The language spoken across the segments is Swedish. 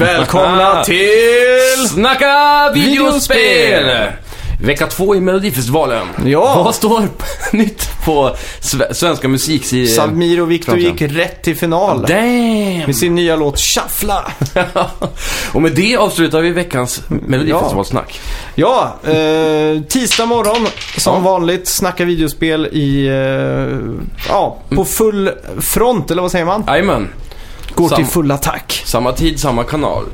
välkomna till... Snacka videospel! Vecka två i Melodifestivalen. Ja. Vad står nytt på sve- svenska musiksidor? Samir och Viktor gick rätt till final Damn! med sin nya låt Shuffla. och med det avslutar vi veckans Melodifestivalsnack. Ja, eh, tisdag morgon som Ja. vanligt snacka videospel i, eh, ja, på full front, eller vad säger man? Jajamän. Går Sam- till full attack. Samma tid, samma kanal.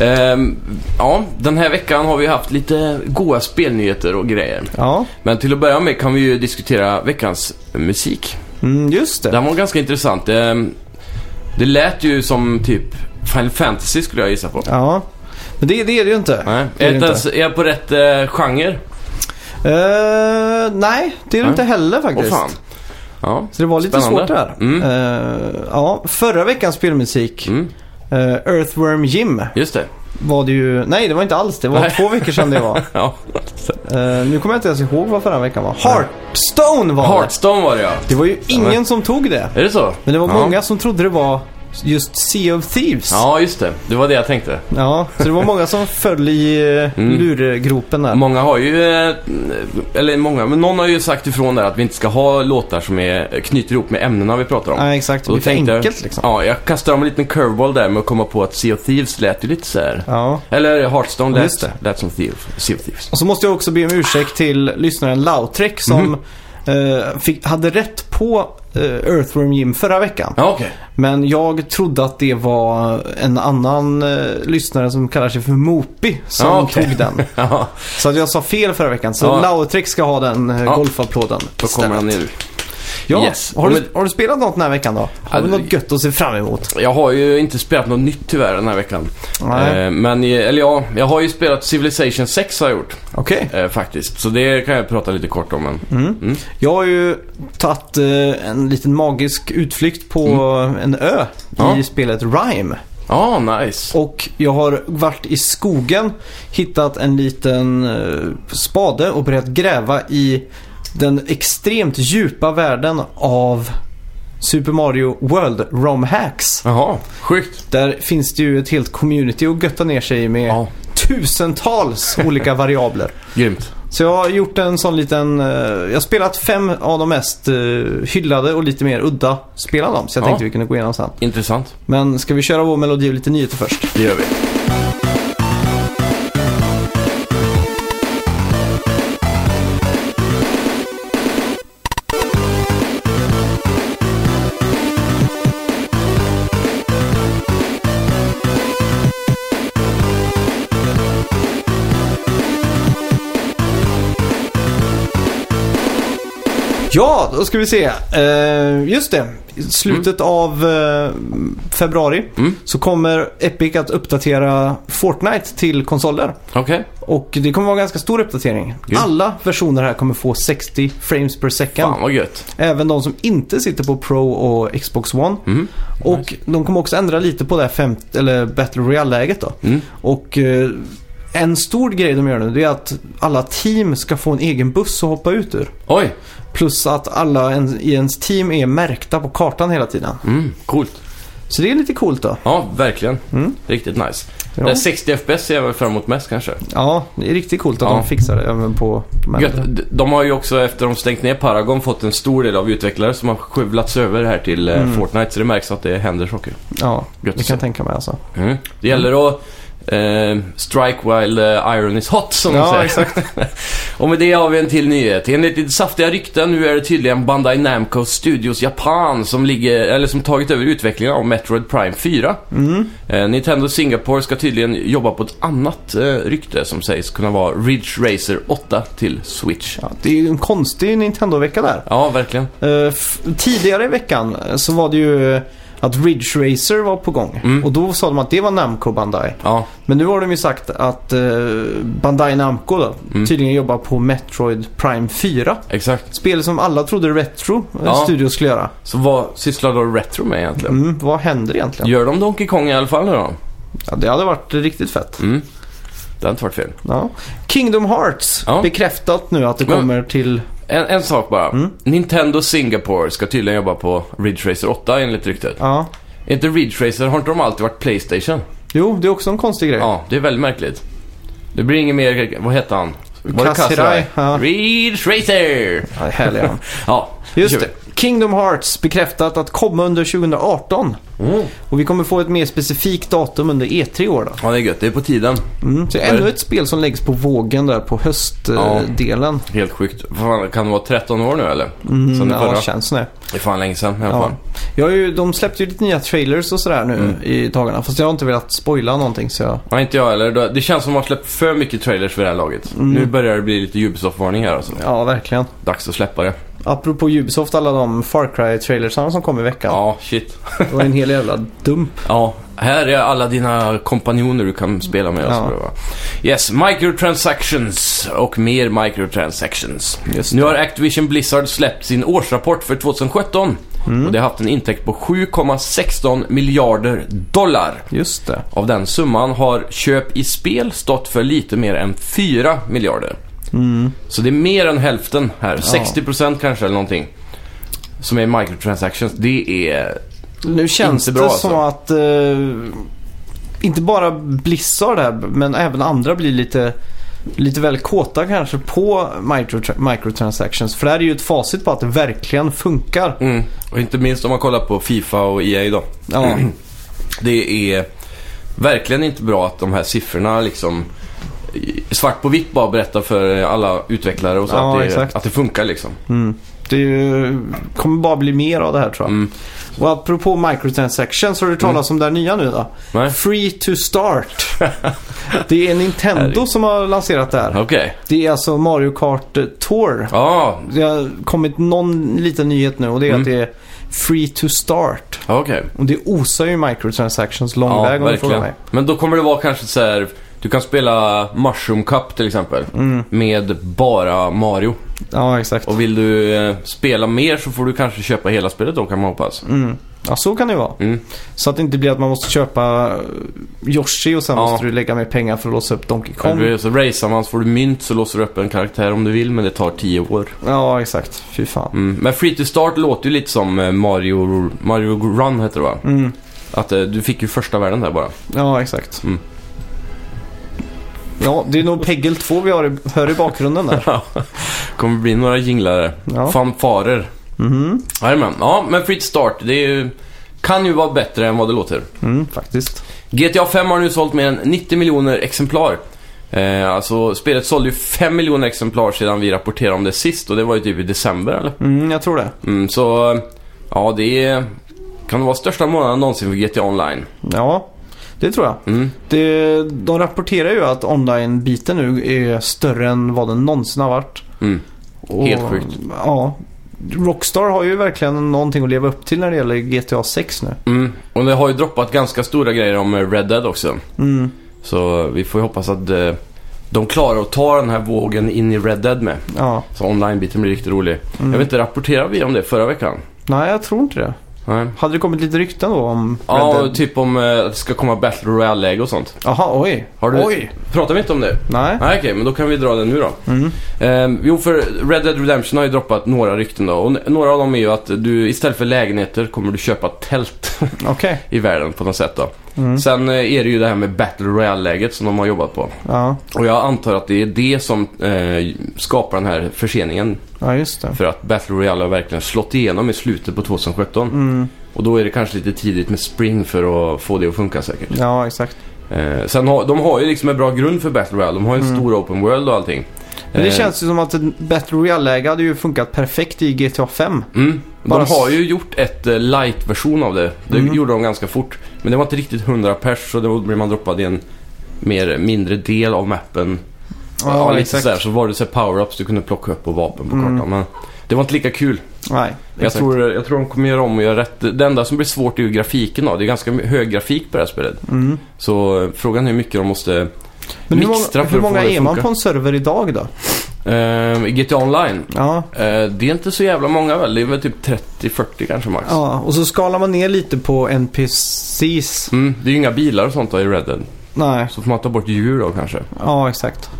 Ehm, ja, den här veckan har vi haft lite goa spelnyheter och grejer. Ja, Men till att börja med kan vi ju diskutera veckans musik. mm, just det. Den var ganska intressant. Det, det lät ju som typ Final Fantasy skulle jag gissa på. Ja, men det, det är det ju inte. Nej. Det Är, det ens, är jag på rätt eh, genre? Eh, nej, det är det Nej. inte heller faktiskt. fan. Ja. Så det var lite Spännande. svårt där. Mm. Eh, ja, förra veckans spelmusik, Mm, eh, Earthworm Jim, just det. var det ju... Nej, det var inte alls det. var Nej. två veckor sedan det var. Ja. Eh, nu kommer jag inte ens ihåg vad förra veckan var. Hearthstone var det. Hearthstone var det ja. Det var ju ingen som tog det. Är det så? Men det var ja. många som trodde det var just Sea of Thieves. Ja, just det. Det var det jag tänkte. Ja, så det var många som föll i uh, Mm. lurgropen där. Många har ju, eh, eller många, men någon har ju sagt ifrån där att vi inte ska ha låtar som är, knyter ihop med ämnena vi pratar om. Nej, exakt. Det blir för tänkte enkelt liksom. Ja, jag kastade om en liten curveball där med att komma på att Sea of Thieves lät ju lite så här. Ja. Eller Hearthstone Ja, lät, det. lät som Thieves, Sea of Thieves. Och så måste jag också be om ursäkt till lyssnaren Lautrek som Mhm. eh, fick, hade rätt på eh, Earthworm Jim förra veckan. Ja, okej. Men jag trodde att det var en annan eh, lyssnare som kallar sig för Mopi som Ja, okej. tog den. Ja, Så att jag sa fel förra veckan. Så Ja. Lautrek ska ha den eh, golfapplåden. då kommer han nu. Ja. Yes. Har, du, har du spelat något den här veckan då? Har du Ja, något gött att se fram emot? Jag har ju inte spelat något nytt tyvärr den här veckan. Nej. Eh, men, eller ja, jag har ju spelat Civilization 6 har jag gjort. Okej. Eh, faktiskt. Så det kan jag prata lite kort om. Men... Mm. Mm. Jag har ju tagit eh, en liten magisk utflykt på en ö Ja. i spelet Rime. Ja, nice. Och jag har varit i skogen, hittat en liten eh, spade och börjat gräva i den extremt djupa världen av Super Mario World ROM Hacks. Jaha, sjukt. Där finns det ju ett helt community att götta ner sig i med Ja, tusentals olika variabler. grymt. Så jag har gjort en sån liten... eh, jag har spelat fem av de mest eh, hyllade och lite mer udda spel av dem. Så jag Ja. tänkte vi kunde gå igenom sen. Intressant. Men ska vi köra vår melodi och lite nyheter först? Det gör vi. Ja, då ska vi se. Eh, just det. I slutet av eh, februari Mm. så kommer Epic att uppdatera Fortnite till konsoler. Okej. Och det kommer vara en ganska stor uppdatering. Gud. Alla versioner här kommer få 60 frames per second. Fan vad gött. Även de som inte sitter på Pro och Xbox One. Mm. Och de kommer också ändra lite på det här eller Battle Royale-läget då. Mm. Och eh, en stor grej de gör nu det är att alla team ska få en egen buss att hoppa ut ur. Oj. Plus att alla en, i ens team är märkta på kartan hela tiden. Mm. Coolt. Så det är lite coolt då. Ja, verkligen. Mm. Riktigt nice. Ja, Det är 60 FPS ser jag väl fram emot mest kanske. ja det är riktigt coolt att Ja. de fixar det även på de Gött. De har ju också efter de stängt ner Paragon fått en stor del av utvecklare som har skövlats över här till eh, Mm. Fortnite. Så det märks att det händer saker. Ja, Gött det kan jag tänka mig alltså. Mm. Det gäller att eh, strike while eh, iron is hot som de Ja, säger. exakt. Och med det har vi en till nyhet. Enligt saftiga rykten nu är det tydligen Bandai Namco Studios Japan som, ligger, eller som tagit över utvecklingen av Metroid Prime 4. Mm. Eh, Nintendo Singapore ska tydligen jobba på ett annat eh, rykte som sägs kunna vara Ridge Racer 8 till Switch. Ja, det är ju en konstig Nintendo-vecka där. Ja, verkligen. Eh, tidigare i veckan så var det ju att Ridge Racer var på gång. Mm. Och då sa de att det var Namco Bandai. Ja, Men nu har de ju sagt att eh, Bandai Namco då Mm. tydligen jobbar på Metroid Prime 4. exakt. Spel som alla trodde Retro eh, Ja. Studios skulle göra. Så vad sysslar då Retro med egentligen? Mm, vad händer egentligen? Gör de Donkey Kong i alla fall nu då? Ja, det hade varit riktigt fett. Mm. Det har inte varit fel. Ja. Kingdom Hearts Ja. bekräftat nu att det kommer till... En, en sak bara. Mm. Nintendo Singapore ska tydligen jobba på Ridge Racer 8 enligt ryktet. Ja, Är inte Ridge Racer, har inte de alltid varit Playstation? Jo, det är också en konstig grej. Ja, det är väldigt märkligt. Det blir inget mer, vad hette han? Var det Kaz Hirai, ja. Ridge Racer! Ja, härlig han. Ja, Just det. Kingdom Hearts bekräftat att komma under 2018. Mm. Och vi kommer få ett mer specifikt datum under E3 i år då. Ja, det är gött. Det är på tiden. Mm. Så ännu ett spel som läggs på vågen där på Ja. höstdelen. Helt sjukt. Fan, kan det vara 13 år nu eller? Mm, Som det ja, känns det. Det är fan länge sedan i alla Ja. fall. Har ju, de släppte ju lite nya trailers och sådär nu Mm. i dagarna. Fast jag har inte velat spoila någonting så jag... Ja, inte jag heller. Det känns som att man släppt för mycket trailers vid det här laget. Mm. Nu börjar det bli lite Ubisoft-varning här alltså. Ja, verkligen. Dags att släppa det. Apropå Ubisoft, alla de Far Cry-trailersarna som kom i veckan. Ja, shit. Det var en hel jävla dump. Ja, här är alla dina kompanjoner du kan spela med. Ja. Alltså, va? Yes, microtransactions och mer microtransactions. Just Nu har Activision Blizzard släppt sin årsrapport för 2017. Mm. Och det har haft en intäkt på 7,16 miljarder dollar. Just det. Av den summan har köp i spel stått för lite mer än 4 miljarder. Mm. Så det är mer än hälften här. 60% kanske eller någonting. Som är microtransactions. Det är... Nu känns Inte bra, det alltså. som att eh, inte bara Blizzard här, men även andra blir lite, lite väl kåta kanske på microtra- microtransactions. För det här är ju ett facit på att det verkligen funkar. Mm. Och inte minst om man kollar på Fifa och EA då. Ja, Det är verkligen inte bra att de här siffrorna liksom svart på vitt bara berättar för alla utvecklare och så Ja, att, det, att det funkar liksom. mm. det ju, kommer bara bli mer av det här tror jag. Mm. Och apropå microtransactions, har du talat om det här nya nu då? Nej? Free to start. det är Nintendo som har lanserat det här. Okej. Det är alltså Mario Kart eh, Tour. Ja, Det har kommit någon liten nyhet nu och det är Mm. att det är free to start. okej. Och det osar ju microtransactions lång Ja, väg om du frågar mig. Men då kommer det vara kanske så här. Du kan spela Mushroom Cup till exempel. Mm. Med bara Mario. Ja, exakt. Och vill du eh, spela mer så får du kanske köpa hela spelet då kan man hoppas. Mm. Ja, så kan det ju vara. Mm. Så att det inte blir att man måste köpa eh, Yoshi och sen Ja. måste du lägga mer pengar för att låsa upp Donkey Kong. Om... Så racear man så får du mynt så låser du upp en karaktär om du vill men det tar 10 år. Ja, exakt. Fy fan. Mm. Men Free to Start låter ju lite som eh, Mario, Mario Run heter det va? Mm. Att eh, du fick ju första världen där bara. Ja, exakt. Mm. Ja, det är nog Peggle 2 vi har i, hör i bakgrunden där. kommer bli några jinglar. Ja. Fanfarer. Jajamän. Ja, men Free Start det ju, kan ju vara bättre än vad det låter. Mm, faktiskt. GTA 5 har nu sålt mer än 90 miljoner exemplar. Eh, alltså spelet sålde ju 5 miljoner exemplar sedan vi rapporterade om det sist och det var ju typ i december eller? Mm, jag tror det. Mm, så ja, det är, kan vara största månaden någonsin för GTA Online. Ja, det tror jag. Mm. Det, de rapporterar ju att online-biten nu är större än vad den någonsin har varit. Mm. Och, Helt sjukt. Ja. Rockstar har ju verkligen någonting att leva upp till när det gäller GTA 6 nu. Mm. Och det har ju droppat ganska stora grejer om eh, Red Dead också. Mm. Så vi får ju hoppas att eh, de klarar att ta den här vågen in i Red Dead med. Ja. Så online-biten blir riktigt rolig. Mm. Jag vet inte, rapporterade vi om det förra veckan? Nej, jag tror inte det. Nej. Hade det kommit lite rykten då om Ja, Red Dead? typ om eh, att det ska komma Battle Royale-läge och sånt. Jaha, oj. Har du... Oj. Pratar vi inte om det? Nej. Nej, okej, men då kan vi dra det nu då. Mm. Ehm, jo, för Red Dead Redemption har ju droppat några rykten då. Och n- några av dem är ju att du istället för lägenheter kommer du köpa tält Okej. i världen på något sätt då. Mm. Sen eh, är det ju det här med Battle Royale-läget som de har jobbat på. Ja. Och jag antar att det är det som eh, skapar den här förseningen. ja, just det. För att Battle Royale har verkligen slått igenom i slutet på 2017. Mm. Och då är det kanske lite tidigt med Spring för att få det att funka säkert. Ja, exakt. Eh, sen har, de har ju liksom en bra grund för Battle Royale. De har ju en Mm. stor open world och allting. Men det Eh, känns ju som att ett Battle Royale-läge hade ju funkat perfekt i GTA 5. Mm. De Bara har ju gjort ett eh, light-version av det. Det Mm. gjorde de ganska fort. Men det var inte riktigt 100 pers så då blir man droppad i en mer, mindre del av mappen. Ja, lite exakt. sådär. Så var det så power-ups du kunde plocka upp och vapen på Mm. kartan. Men det var inte lika kul. Nej, Jag tror, jag tror de kommer göra om och göra rätt. Det enda som blir svårt är ju grafiken då. Det är ganska hög grafik på det här spelet. Mm. Så eh, frågan är hur mycket de måste... Men hur många, hur många är man på en server idag då? Uh, GTA Online. Ja. Eh, det är inte så jävla många väl? Det är väl typ 30-40 kanske max. ja, och så skalar man ner lite på NPCs. Mm, det är ju inga bilar och sånt då i Red Dead. Nej, Så får man ta bort djur då kanske. ja exakt.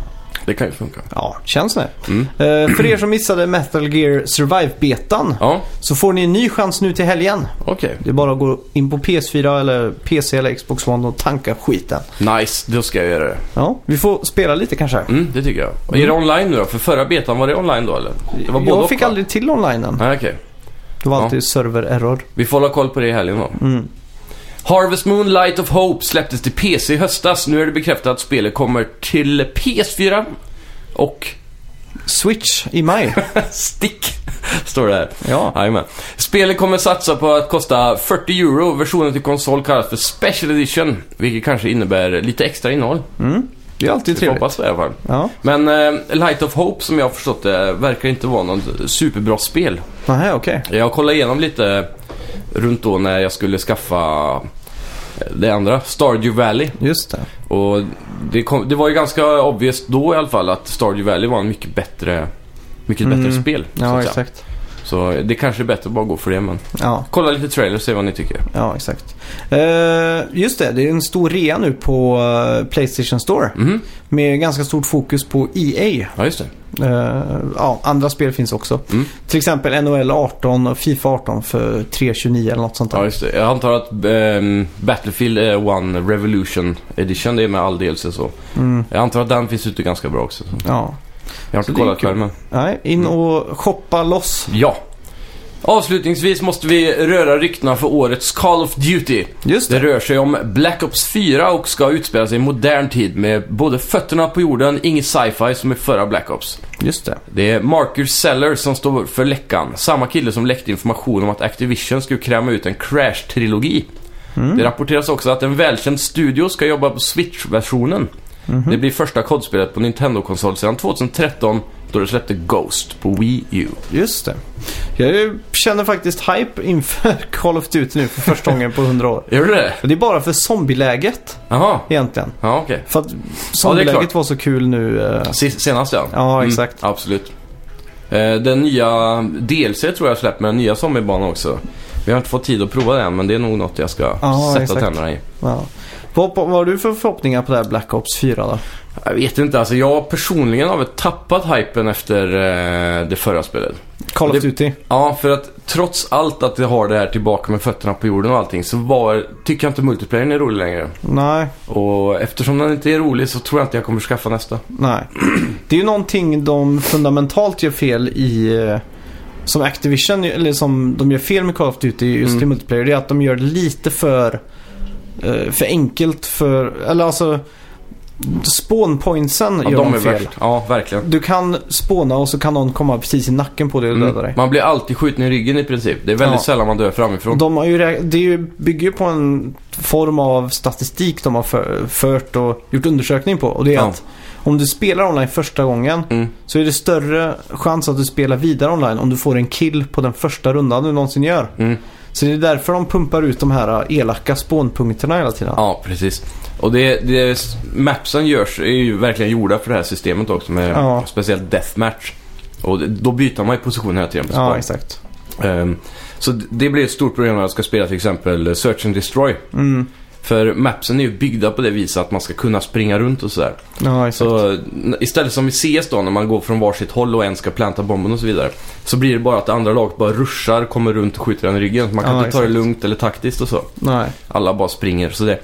Det kan ju funka. Ja, känns det. Mm. Eh, för er som missade Metal Gear Survive-betan Ja, så får ni en ny chans nu till helgen. okej. Det är bara att gå in på PS4 eller PC eller Xbox One och tanka skiten. Nice, då ska jag göra det. Ja, vi får spela lite kanske. Mm, det tycker jag. Och är det online nu då? För förra betan, var det online då eller? Det var både Jag och, fick va? aldrig till online än. Nej, okej. Det var Ja. alltid server-error. Vi får hålla koll på det i helgen då. Mm. Harvest Moon Light of Hope släpptes till PC i höstas. Nu är det bekräftat att spelet kommer till PS4 och Switch i maj. Stick, står det här. Ja. Jajamän. Spelet kommer satsa på att kosta 40 euro. Versionen till konsol kallas för Special Edition, vilket kanske innebär lite extra innehåll. Mm. Det är alltid får trevligt. hoppas det i alla fall. Ja. Men eh, Light of Hope, som jag har förstått det, verkar inte vara något superbra spel. Nähä, okej. Jag kollade igenom lite runt då när jag skulle skaffa eh, det andra, Stardew Valley. Just det. Och det, kom, det var ju ganska obvious då i alla fall att Stardew Valley var en mycket bättre, mycket Mm. bättre spel. Ja, exakt. Så det kanske är bättre att bara gå för det, men Ja, kolla lite trailers och se vad ni tycker. ja exakt. Eh, just det, det är en stor rea nu på eh, Playstation Store. Mhm. Med ganska stort fokus på EA. Ja, just det. Eh, ja, andra spel finns också. Mm. Till exempel NHL 18 och Fifa 18 för 329 eller något sånt där. Ja, just det. Jag antar att ehm, Battlefield är One Revolution Edition, det är med all DLC så. Mm, Jag antar att den finns ute ganska bra också. Så. ja. Jag har inte kollat själv, men... Nej, in och shoppa loss. Ja. Avslutningsvis måste vi röra ryktena för årets Call of Duty. Just Det det. rör sig om Black Ops 4 och ska utspela sig i modern tid med både fötterna på jorden, inget sci-fi som i förra Black Ops. Just det. Det är Marcus Seller som står för läckan. Samma kille som läckte information om att Activision skulle kräma ut en Crash-trilogi. Mm. Det rapporteras också att en välkänd studio ska jobba på Switch-versionen. Mhm. Det blir första kodspelet på Nintendo-konsol sedan 2013 då det släppte Ghost på Wii U. Just det. Jag känner faktiskt hype inför Call of Duty nu för första gången på 100 år. Gör du det? Det är bara för zombieläget Jaha. egentligen. Ja, okej. För att zombieläget klart. var så kul nu. eh, Senast ja. Ja, exakt. Mm, absolut. Eh, den nya DLC tror jag släppt med den nya zombiebanan också. Vi har inte fått tid att prova den men det är nog något jag ska Ja, sätta exakt. tänderna i. Ja. Vad, vad har du för förhoppningar på det här Black Ops 4 då? Jag vet inte, alltså jag personligen har väl tappat hypen efter eh, det förra spelet. Call of Duty? Ja, för att trots allt att det har det här tillbaka med fötterna på jorden och allting så var, tycker jag inte multiplayern är rolig längre. Nej, Och eftersom den inte är rolig så tror jag inte jag kommer skaffa nästa. nej. Det är ju någonting de fundamentalt gör fel i... eh, Som Activision, eller som de gör fel med Call of Duty just i Mm. multiplayer. Det är att de gör det lite för... eh, För enkelt för... Eller alltså... Spawnpointsen Ja, gör de de fel. värst. Ja, verkligen. Du kan spåna och så kan någon komma precis i nacken på dig och döda dig. Mm. Man blir alltid skjuten i ryggen i princip. Det är väldigt Ja. sällan man dör framifrån. De har ju, det ju, bygger ju på en form av statistik de har för, fört och gjort undersökning på. Och det är Ja. att om du spelar online första gången Mm. så är det större chans att du spelar vidare online om du får en kill på den första rundan du någonsin gör. Mm. Så det är därför de pumpar ut de här elaka spånpunkterna hela tiden. Ja, precis. Och det, det, mapsen görs, är ju verkligen gjorda för det här systemet också med Ja. speciellt deathmatch. Och då byter man ju position hela tiden på Ja, exakt. Ehm, så det- blir ett stort problem när man ska spela till exempel Search and Destroy. Mm. För mapsen är ju byggda på det viset att man ska kunna springa runt och sådär. Ja, exakt. Så istället som i CS då när man går från varsitt håll och en ska planta bomben och så vidare. Så blir det bara att det andra laget bara ruschar, kommer runt och skjuter den i ryggen. Man kan Ja, inte ta det exakt. lugnt eller taktiskt och så. Nej. Alla bara springer. Så det,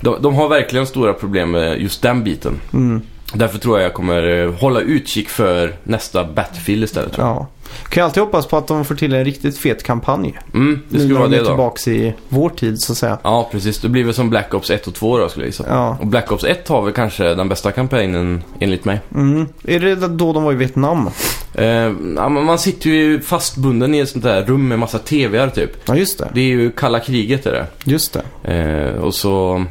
de, de har verkligen stora problem med just den biten. Mm. Därför tror jag jag kommer eh, hålla utkik för nästa Battlefield istället. Ja. Kan jag alltid hoppas på att de får till en riktigt fet kampanj. Mm, det nu skulle när vara de det då. tillbaks i vår tid så att säga. Ja, precis. Det blir väl som Black Ops 1 och 2 då skulle jag gissa. Ja. Och Black Ops 1 har väl kanske den bästa kampanjen enligt mig. Mm. Är det då de var i Vietnam? Eh, man sitter ju fastbunden i ett sånt där rum med massa TVR typ. Ja, just det. Det är ju kalla kriget är det. Just det. Eh, och så...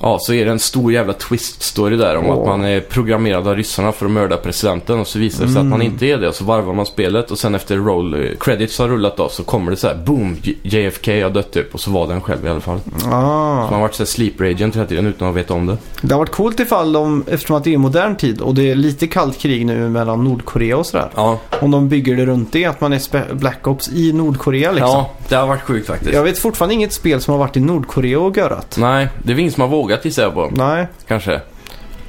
Ja, så är det en stor jävla twist-story där om Åh. att man är programmerad av ryssarna för att mörda presidenten och så visar det sig Mm. att man inte är det och så varvar man spelet och sen efter roll eh, credits har rullat då så kommer det så här boom, JFK har dött typ och så var den själv i alla fall. Så man Ah. har varit så här sleeper agent hela tiden utan att veta om det. Det har varit coolt ifall de, eftersom att det är modern tid och det är lite kallt krig nu mellan Nordkorea och sådär. Ja, Om de bygger det runt det, att man är Black Ops i Nordkorea liksom. ja det har varit sjukt faktiskt. Jag vet fortfarande inget spel som har varit i Nordkorea och görat. Nej, det ingen som har vågat gissar jag på. Nej, Kanske.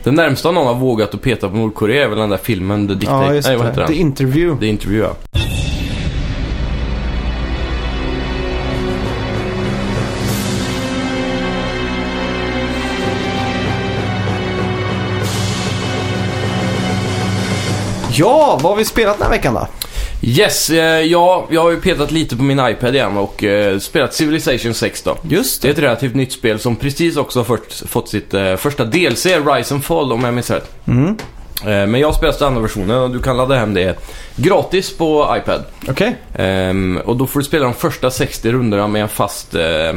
Det närmsta någon har vågat att peta på Nordkorea är väl den där filmen The Dictator. Ja, just Nej, vad det. heter The den? Interview. The Interview, ja. Ja, vad har vi spelat den här veckan då? Yes, eh, ja, jag har ju petat lite på min iPad igen och eh, spelat Civilization 6 då. Just Det är ett relativt nytt spel som precis också har fått, fått sitt eh, första DLC, Rise and Fall om jag minns rätt. Mm. Eh, men jag spelar standardversionen och du kan ladda hem det gratis på iPad. Okej. Ehm, och då får du spela de första 60 rundorna med en fast eh,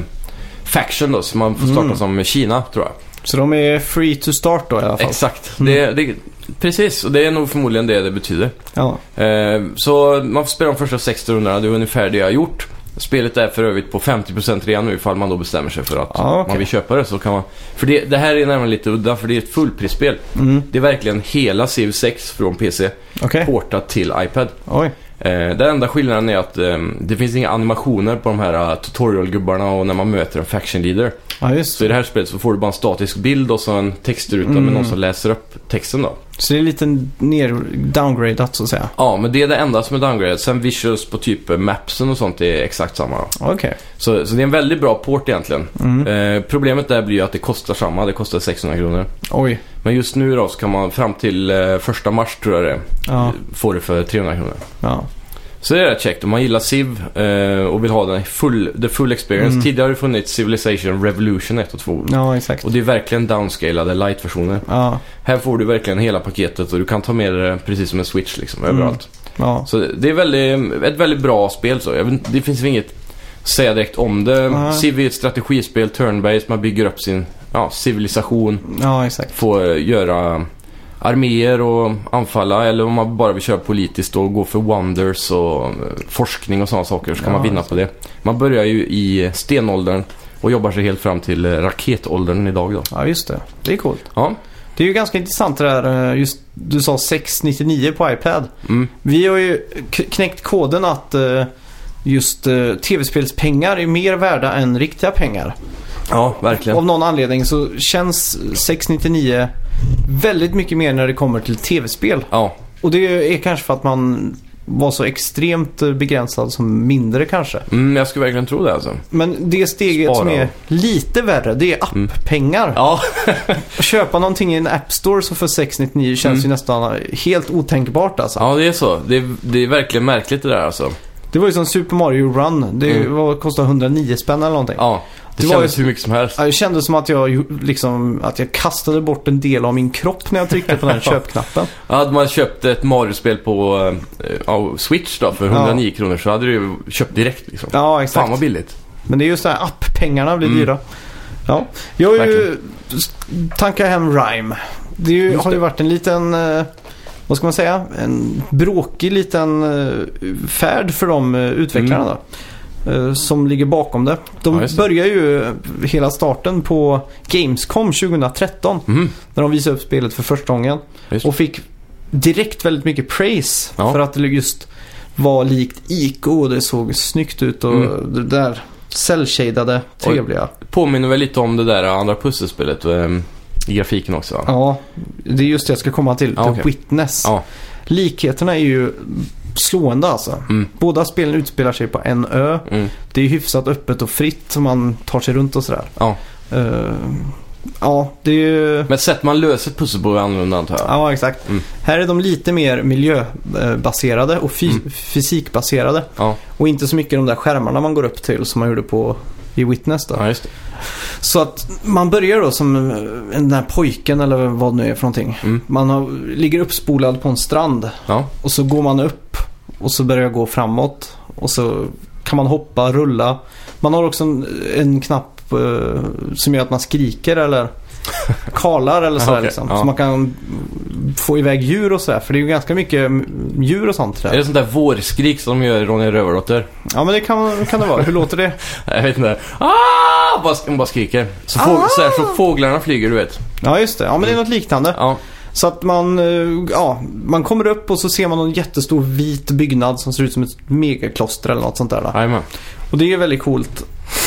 faction då, så man får starta Mm. som Kina tror jag. Så de är free to start då i alla fall? Exakt. Mm. Det, det, precis, och det är nog förmodligen det det betyder. Ja. Ehm, så man får spela de första 60 rundorna, det är ungefär det jag har gjort. Spelet är för övrigt på 50% redan nu ifall man då bestämmer sig för att Ja, okej. man vill köpa det. Så kan man... För det, det här är nämligen lite udda, för det är ett fullprisspel. Mm. Det är verkligen hela Civ 6 från PC Okej. portat till iPad. Oj. Eh, den enda skillnaden är att eh, det finns inga animationer på de här uh, tutorial-gubbarna och när man möter en faction leader. Ja, just Så i det. här spelet så får du bara en statisk bild och så en textruta Mm. med någon som läser upp texten då. Så det är lite ner downgradat så att säga? Ja, men det är det enda som är downgrade. Sen visuals på typ mapsen och sånt är exakt samma. Okej. Så, så det är en väldigt bra port egentligen. Mm. Eh, problemet där blir ju att det kostar samma. Det kostar 600 kronor. Oj. Men just nu då så kan man fram till eh, första mars tror jag det Ja. få det för 300 kronor. Ja. Så det är rätt käckt. Om man gillar Civ eh, och vill ha den full, the full experience. Mm. Tidigare har det funnits Civilization Revolution 1 och 2. Ja, exakt. Och det är verkligen downscalade light-versioner. Ja. Här får du verkligen hela paketet och du kan ta med det precis som en switch liksom Mm. överallt. Ja. Så det är väldigt, ett väldigt bra spel så. Vet, det finns väl inget att säga direkt om det. Nej. Civ är ett strategispel, turn-based, man bygger upp sin ja, civilisation. Ja, exakt. Får göra arméer och anfalla eller om man bara vill köra politiskt och gå för wonders och eh, forskning och sådana saker så kan Ja. man vinna på det. Man börjar ju i stenåldern och jobbar sig helt fram till eh, raketåldern idag då. Ja, just det. Det är coolt. Ja, Det är ju ganska intressant det där, eh, just du sa 699 på iPad. mm. Vi har ju knäckt koden att just tv-spelspengar är mer värda än riktiga pengar. Ja verkligen. Av någon anledning så känns 699 väldigt mycket mer när det kommer till tv-spel. Ja, Och det är kanske för att man var så extremt begränsad som mindre kanske. mm, jag skulle verkligen tro det alltså. Men det steget Spara. som är lite värre, det är app-pengar. Ja, Att köpa någonting i en App Store så för 699 känns Mm. ju nästan helt otänkbart alltså. ja det är så. Det är, det är verkligen märkligt det där alltså. Det var ju som Super Mario Run. Det Mm. var, kostade 109 spänn eller någonting. Ja, det, Det kändes ju- hur mycket som helst. Ja, Det kändes som att jag, liksom, att jag kastade bort en del av min kropp när jag tryckte på den här köpknappen. Hade man köpt ett Mario-spel på eh, ja, Switch då för 109 kronor så hade du köpt direkt liksom. Ja, exakt. Fan vad billigt. Men det är just det här app-pengarna blir Mm. dyra. Ja, jag har ju tankat hem Rime. Det ju, Just har ju det. varit en liten, eh, vad ska man säga, en bråkig liten eh, färd för de eh, utvecklarna då. eh, Som ligger bakom det. De Ja, börjar ju hela starten på Gamescom 2013. Mm. När de visade upp spelet för första gången. Och fick direkt väldigt mycket praise. Ja. För att det just var likt IK och det såg snyggt ut och Mm. det där cell-shadade, trevliga. Påminner väl lite om det där andra pusselspelet eh, i grafiken också. Ja, det är just det jag ska komma till. The okej. Witness. Ja. Likheterna är ju slående alltså. Mm. Båda spelen utspelar sig på en ö. Mm. Det är hyfsat öppet och fritt så man tar sig runt och sådär. Ja. Eh, ja, det är ju... Men sätt man löser ett pussel på är annorlunda antar jag. Ja, exakt. Mm. Här är de lite mer miljöbaserade och Mm. fysikbaserade. Ja. Och inte så mycket de där skärmarna man går upp till som man gjorde på i Witness då. Ja. Så att man börjar då som eh, den här pojken eller vad det nu är för någonting. Mm. Man har, ligger uppspolad på en strand Ja. och så går man upp och så börjar jag gå framåt. Och så kan man hoppa, rulla. Man har också en, en knapp eh, som gör att man skriker eller kalar eller sådär Okej, liksom. ja. Så man kan få iväg djur och sådär. För det är ju ganska mycket djur och sånt Är där. det sånt där vårskrik som de gör i Ronja Rövardotter? Ja men det kan, kan det vara. Hur låter det? Jag vet inte. Ah! Bara, de bara skriker. Så, fåg, Ah! så, här, så fåglarna flyger, du vet. Ja just det. Ja men det är något liknande. Ja. Så att man, eh, ja, man kommer upp och så ser man någon jättestor vit byggnad som ser ut som ett megakloster eller något sånt där. Jajamän. Och det är väldigt coolt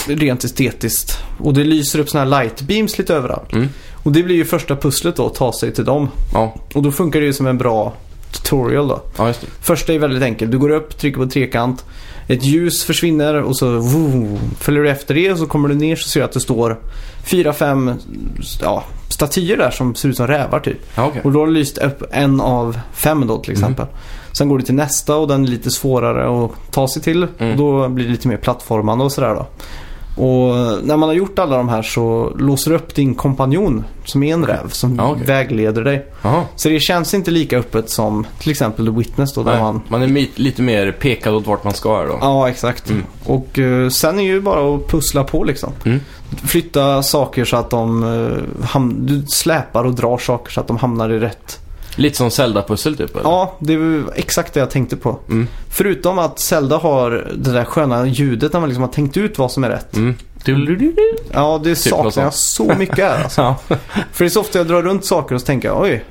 rent estetiskt. Och det lyser upp såna här light beams lite överallt. Mm. Och det blir ju första pusslet då, att ta sig till dem. Ja, Och då funkar det ju som en bra tutorial då. ja. Första är väldigt enkelt. Du går upp, trycker på trekant. Ett ljus försvinner och så woo, följer du efter det och så kommer du ner så ser du att det står fyra, fem ja, statyer där som ser ut som rävar typ. Ja, okej. Och då har du lyst upp en av fem då till exempel. Sen går du till nästa och den är lite svårare att ta sig till. Mm. Och då blir det lite mer plattformande och sådär då. Och när man har gjort alla de här så låser du upp din kompanjon som är en räv som okej. vägleder dig. Jaha. Så det känns inte lika öppet som till exempel The Witness då där man... man är lite mer pekad åt vart man ska då. Ja, exakt. Mm. Och eh, sen är ju bara att pussla på liksom. Mm. Flytta saker så att de... eh, ham- du släpar och drar saker så att de hamnar i rätt Lite som Zelda-pussel typ eller? Ja, det var exakt det jag tänkte på. Mm. Förutom att Zelda har det där sköna ljudet när man liksom har tänkt ut vad som är rätt. Mm. Ja, det något saknar jag så mycket här alltså. Ja. För det är så ofta jag drar runt saker och så tänker jag, oj.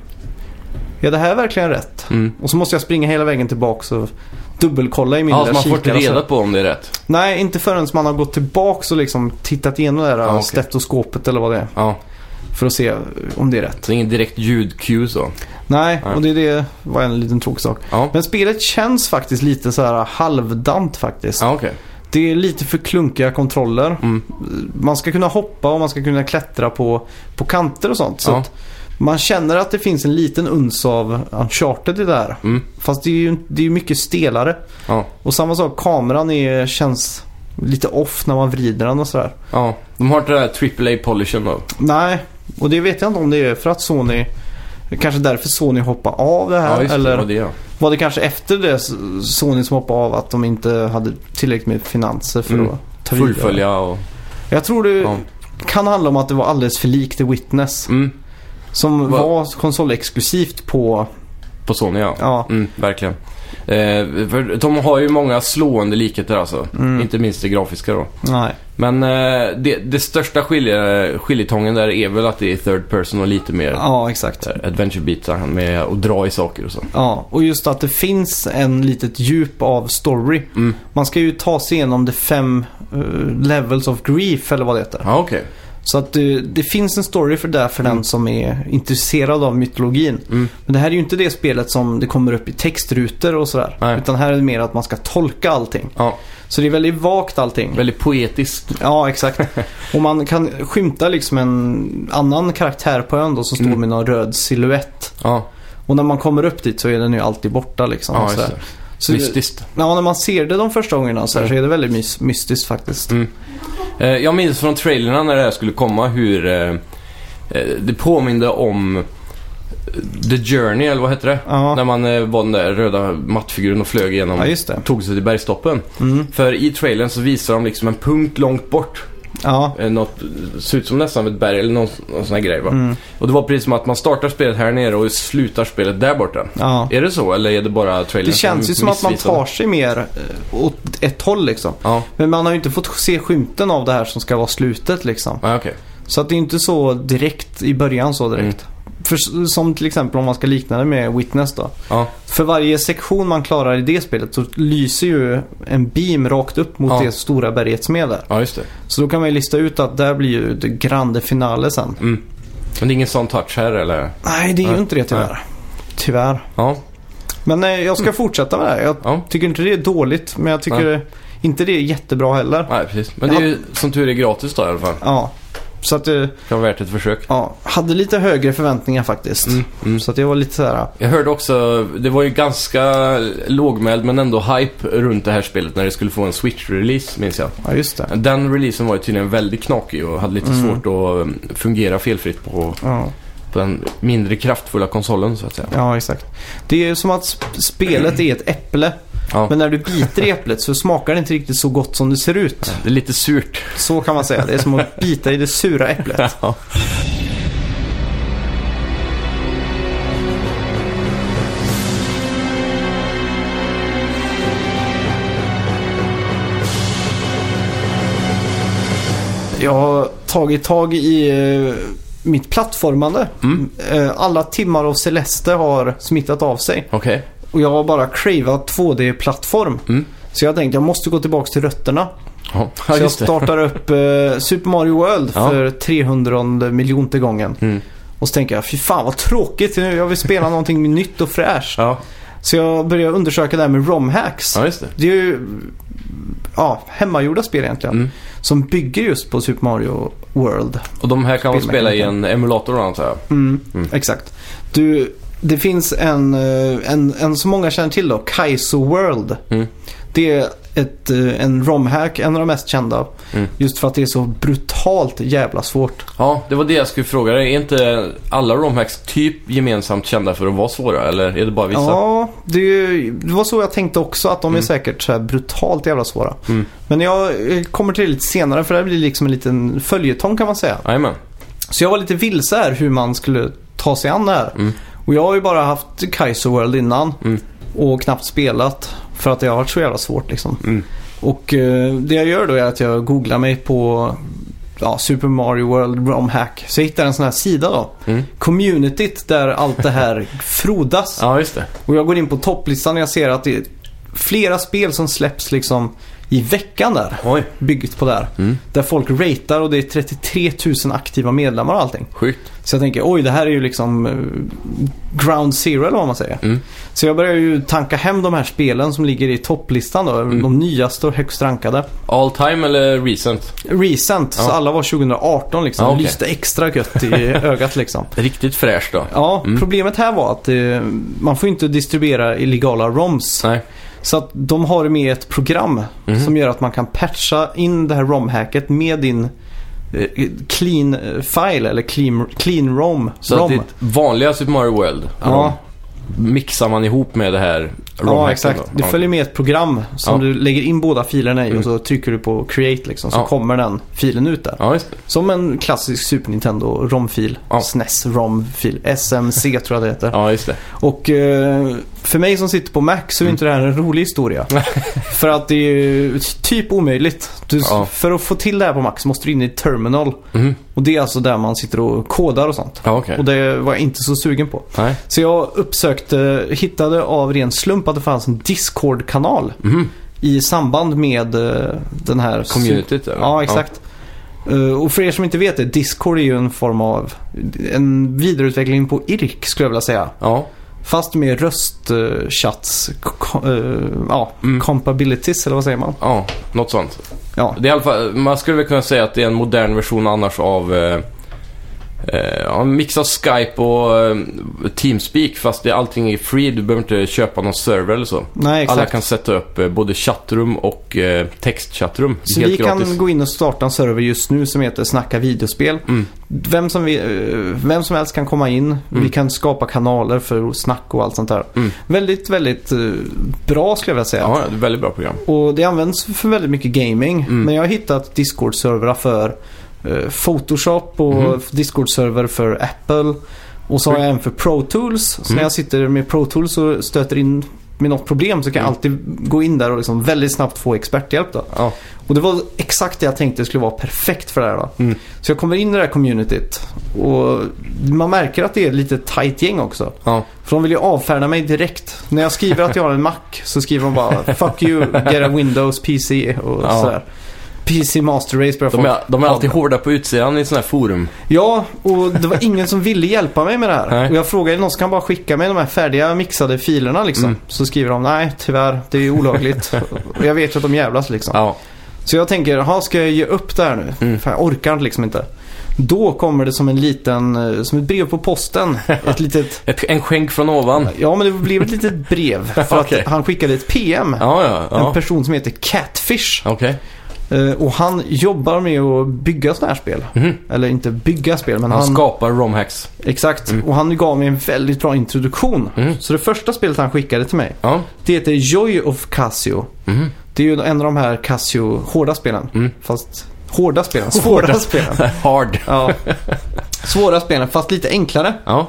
Är det här verkligen rätt? Mm. Och så måste jag springa hela vägen tillbaks och dubbelkolla i min Ja, lilla man får inte kikare reda på om det är rätt. Nej, inte förrän man har gått tillbaks och liksom tittat igenom det där Ja, okej. stetoskopet eller vad det är. Ja, För att se om det är rätt. så ingen direkt ljud-cue så. Nej, Nej. och det, det var en liten tråkig sak. Ja, Men spelet känns faktiskt lite så här halvdant faktiskt. ja okej. Det är lite för klunkiga kontroller. Mm. Man ska kunna hoppa och man ska kunna klättra på, på kanter och sånt. Så Ja. man känner att det finns en liten uns av Uncharted i det här. Mm. Fast det är ju det är mycket stelare. Ja. Och samma sak, kameran är, känns lite off när man vrider den och sådär. ja. De har inte den där AAA-polishen då. Nej, och det vet jag inte om det är för att Sony Kanske därför Sony hoppade av det här. Ja, det. eller var det ja. var det kanske efter det Sony som hoppade av att de inte hade tillräckligt med finanser för Mm. att ta? Fullfölja och... Jag tror det Ja. kan handla om att det var alldeles för likt The Witness. Mm. Som Va- var konsolexklusivt på... På Sony ja. Ja, Mm, verkligen. Eh, för de har ju många slående likheter alltså. Mm. Inte minst det grafiska då. nej. Men eh, det, det största skilje, skiljetången där är väl att det är third person och lite mer Ja, exakt. adventure bitar med att dra i saker och så. Ja, och just att det finns en litet djup av story. Mm. Man ska ju ta sig igenom the fem eh, levels of grief eller vad det heter. Ja, okej. Så att det, det finns en story för det för Mm. den som är intresserad av mytologin. Mm. Men det här är ju inte det spelet som det kommer upp i textrutor och sådär. Nej. Utan här är det mer att man ska tolka allting. Ja, Så det är väldigt vagt allting. väldigt poetiskt. Ja, exakt. Och man kan skymta liksom en annan karaktär på ön då som står Mm. med någon röd silhuett. Ja, Och när man kommer upp dit så är den ju alltid borta liksom. ja det. Så, Mystiskt. Ja, när man ser det de första gångerna så, här, Mm. så är det väldigt mys- mystiskt faktiskt. Mm. Eh, jag minns från trailerna när det här skulle komma hur eh, eh, det påminde om The Journey, eller vad heter det? Ja. När man var den där röda mattfiguren och flög igenom. Ja. Tog sig till bergstoppen. Mm. För i trailern så visar de liksom en punkt långt bort. Ja. Eh, Något, ser ut som nästan ett berg eller någon, någon sån här grej va. Mm. Och det var precis som att man startar spelet här nere och slutar spelet där borta. ja. Är det så eller är det bara trailern Det känns ju som att man tar sig mer eh, åt ett håll liksom. Ja, Men man har ju inte fått se skymten av det här som ska vara slutet liksom. ja okej. Så att det är inte så direkt i början så direkt. Mm. För, som till exempel om man ska likna det med Witness då. Ja, För varje sektion man klarar i det spelet så lyser ju en beam rakt upp mot Ja. det stora berget som är där. ja, just det. Så då kan man ju lista ut att där blir ju det grande finale sen. Mm. Men det är ingen sån touch här eller? Nej, det är ju Nej. inte det tyvärr. Tyvärr. Ja, Men eh, jag ska fortsätta med det här. Jag ja. tycker inte det är dåligt, men jag tycker inte det är jättebra heller. Nej, precis. Men det är ju som tur är gratis då i alla fall. Ja. Så att det Kan vara värt ett försök. ja, hade lite högre förväntningar faktiskt. Mm, mm. Så att jag var lite så här. Jag hörde också, det var ju ganska lågmäld men ändå hype runt det här spelet när det skulle få en Switch-release minns jag. Ja, just det. Den releasen var ju tydligen väldigt knakig och hade lite Mm. svårt att um, fungera felfritt på, Ja, på den mindre kraftfulla konsolen så att säga. ja, exakt. Det är som att sp- spelet är ett äpple. Ja. Men när du biter i äpplet så smakar det inte riktigt så gott som det ser ut. Det är lite surt. Så kan man säga. Det är som att bita i det sura äpplet. Ja. Jag har tagit tag i eh, mitt plattformande. Mm. Eh, alla timmar av Celeste har smittat av sig. Okej. Och jag har bara cravat 2D-plattform. Mm. Så jag tänkte jag måste gå tillbaka till rötterna. Ja, Så ja jag startar upp eh, Super Mario World Ja. för 300 miljonte gången. Mm. Och så tänker jag, fy fan vad tråkigt. Jag vill spela någonting nytt och fräscht. Ja. Så jag börjar undersöka det här med ROM-hacks. ja, det. Det är ju ja, hemmagjorda spel egentligen. Mm. Som bygger just på Super Mario World. Och de här kan man spela i en emulator antar jag. Mm, Mm. Exakt. Du, det finns en, eh, en, en som många känner till då, Kaizo World. Mm. Det är ett, eh, en ROM-hack, en av de mest kända. Mm. Just för att det är så brutalt jävla svårt. Ja, det var det jag skulle fråga dig. Är inte alla romhacks typ gemensamt kända för att vara svåra? Eller är det bara vissa? Ja, det, det var så jag tänkte också att de är Mm. säkert så här brutalt jävla svåra. Mm. Men jag eh, kommer till det lite senare för det här blir liksom en liten följetong kan man säga. Jajamän. Så jag var lite vilse här hur man skulle ta sig an det här. Och jag har ju bara haft Kaizo World innan Mm. och knappt spelat för att det har varit så jävla svårt liksom. Mm. Och eh, det jag gör då är att jag googlar mig på ja, Super Mario World ROM Hack. Så jag hittar en sån här sida då. Mm. Communityt där allt det här frodas. Ja, just det. Och jag går in på topplistan och jag ser att det är flera spel som släpps liksom i veckan där. Oj. Byggt på där. Mm. Där folk ratear och det är 33 000 aktiva medlemmar och allting. Sjukt. Så jag tänker, oj det här är ju liksom eh, ground zero eller vad man säger. Mm. Så jag börjar ju tanka hem de här spelen som ligger i topplistan då. Mm. De nyaste och högst rankade. All time eller recent? Recent, så Ja. alla var 2018 liksom. Ja, okej. Lyste extra gött i ögat liksom. Riktigt fräscht då. Ja, Mm. problemet här var att eh, man får inte distribuera illegala ROMs. Nej. Så att de har med ett program Mhm. som gör att man kan patcha in det här ROM-hacket med din eh, clean eh, file eller clean, clean ROM. Så ROM. att ditt vanliga Super Mario World Ja. mixar man ihop med det här Ja, exakt. då? Det Ja. följer med ett program som Ja. du lägger in båda filerna i Mm. och så trycker du på create liksom. Så Ja. kommer den filen ut där. Ja. Som en klassisk Super Nintendo ROM-fil. SNES ROM-fil. SMC tror jag det heter. Ja, just det. Och eh, för mig som sitter på Mac så är Mm. inte det här en rolig historia. för att det är typ omöjligt. Du. För att få till det här på Mac så måste du in i terminal. Mhm. Och det är alltså där man sitter och kodar och sånt. Okej. Och det var jag inte så sugen på. Nej. Så jag uppsökte, hittade av ren slump att det fanns en Discord-kanal Mhm. i samband med eh, den här... Communityt eller? Ja, exakt. Eh, och för er som inte vet det, Discord är ju en form av en vidareutveckling på IRK skulle jag vilja säga. Ja. Fast med röstchats, ja, Mm. compabilities eller vad säger man? ja, något sånt. Ja, Det är i alla fall, man skulle väl kunna säga att det är en modern version annars av eh, eh, ja, en mix av Skype och eh, Teamspeak fast det, allting är free. Du behöver inte köpa någon server eller så. nej exakt. Alla kan sätta upp eh, både chattrum och eh, textchattrum. Så helt vi gratis. kan gå in och starta en server just nu som heter Snacka videospel. Mm. Vem som, vi, eh, vem som helst kan komma in. Vi kan skapa kanaler för snack och allt sånt där. Mm. Väldigt, väldigt eh, bra skulle jag vilja säga. Ja, väldigt bra program. Och det används för väldigt mycket gaming. Mm. Men jag har hittat Discord-servrar för eh, Photoshop och Mhm. Discord-server för Apple. Och så har jag en för Pro Tools. Så Mm. när jag sitter med Pro Tools och stöter in med något problem så kan jag Mm. alltid gå in där och liksom väldigt snabbt få experthjälp då. Ja. Och det var exakt det jag tänkte skulle vara perfekt för det här då. Mm. Så jag kommer in i det här communityt och man märker att det är lite tight gäng också. Ja. För de vill ju avfärda mig direkt. När jag skriver att jag har en Mac så skriver de bara Fuck you, get a Windows PC och Ja. sådär. PC Master Race börjar De är, de är alltid hårda på utsidan i sådana här forum. Ja, och det var ingen som ville hjälpa mig med det här. Nej. Och jag frågade någon som kan bara skicka mig de här färdiga mixade filerna liksom. Mm. Så skriver de nej tyvärr, det är olagligt. och jag vet ju att de jävlas liksom. Ja. Så jag tänker, jaha ska jag ge upp det här nu? Mm. För jag orkar liksom inte. Då kommer det som en liten, eh, som ett brev på posten. Ett litet, Ett, en skänk från ovan. ja men det blev ett litet brev. För Okej. att han skickade ett PM. Ja, ja. En ja. person som heter Catfish. Okej. Eh, Och han jobbar med att bygga sådana här spel. Mhm. Eller inte bygga spel, men Han han... skapar romhacks. Exakt. Mm. Och han gav mig en väldigt bra introduktion. Mm. Så det första spelet han skickade till mig, Ja. det heter Joy of Casio. Mhm. Det är ju en av de här Casio hårda spelen. Mm. Fast hårda spelen. Svåra Hårda. spelen. Hard. Ja. Svåra spelen, fast lite enklare. Ja.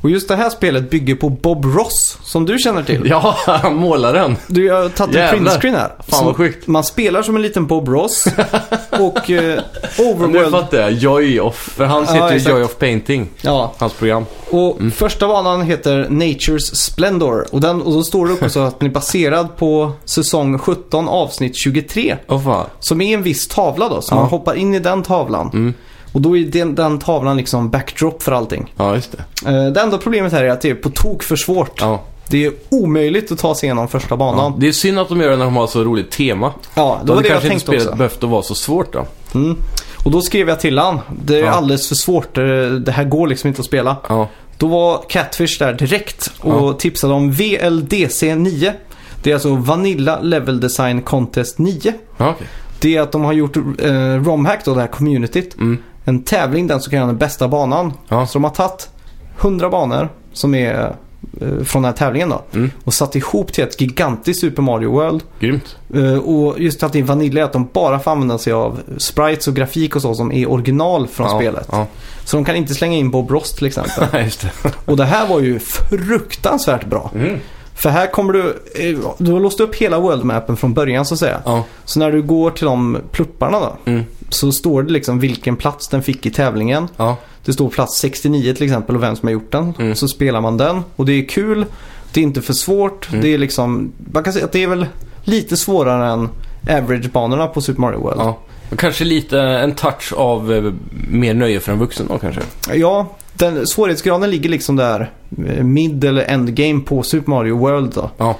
Och just det här spelet bygger på Bob Ross, som du känner till. Ja, målaren. Du har tagit en printscreen här. Fan, vad sjukt. Man spelar som en liten Bob Ross. och eh, Nu Overworld... fattar jag. Joy of... För han Ja, heter ju. Joy of Painting. Ja, Hans program. och första banan heter Nature's Splendor. Och, den, och då står det också att den är baserad på säsong 17 avsnitt 23. Åh fan. Som är en viss tavla då, så Ja. man hoppar in i den tavlan. Mm. Och då är den, den tavlan liksom backdrop för allting. Ja, just det. Eh, det enda problemet här är att det är på tok för svårt. Ja. Det är omöjligt att ta sig igenom första ja. banan. Det är synd att de gör det när de har så roligt tema. Ja, Då det var det jag kanske inte tänkte spelet också. behövt att vara så svårt då. Mm. Och då skrev jag till han. Det är Ja. alldeles för svårt. Det det här går liksom inte att spela. Ja. Då var Catfish där direkt och Ja. tipsade om VLDC 9. Det är alltså Vanilla Level Design Contest 9. Ja, okej. Det är att de har gjort eh, Romhack då, det här communityt. Mm. En tävling, den som kan göra den bästa banan. Ja. Så de har tagit 100 banor som är eh, från den här tävlingen då. Mm. Och satt ihop till ett gigantiskt Super Mario World. Grymt. Eh, och just att det är Vanilla är att de bara får använda sig av sprites och grafik och så som är original från ja. spelet. Ja, Så de kan inte slänga in Bob Ross till exempel. och det här var ju fruktansvärt bra. Mm. För här kommer du, eh, du har låst upp hela worldmappen från början så att säga. Ja. Så när du går till de plupparna då. Mm. Så står det liksom vilken plats den fick i tävlingen. Ja. Det står plats 69 till exempel och vem som har gjort den. Mm. Så spelar man den och det är kul. Det är inte för svårt. Mm. Det är liksom, man kan säga att det är väl lite svårare än average-banorna på Super Mario World. ja. Kanske lite en touch av eh, mer nöje för en vuxen då kanske. Ja, den, svårighetsgraden ligger liksom där eh, mid eller endgame på Super Mario World då. Ja.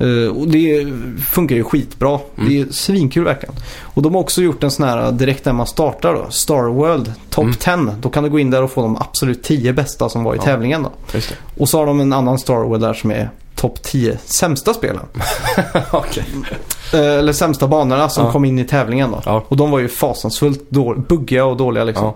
Eh, och det funkar ju skitbra. Mm. Det är svinkul verkligen. Och de har också gjort en sån här direkt när man startar då. Star World Top Mm. 10. Då kan du gå in där och få de absolut 10 bästa som var i Ja. tävlingen då. Och så har de en annan Star World där som är topp 10 sämsta spelen. Eh, eller sämsta banorna som Ja. kom in i tävlingen då. Ja. Och de var ju fasansfullt buggiga och dåliga liksom.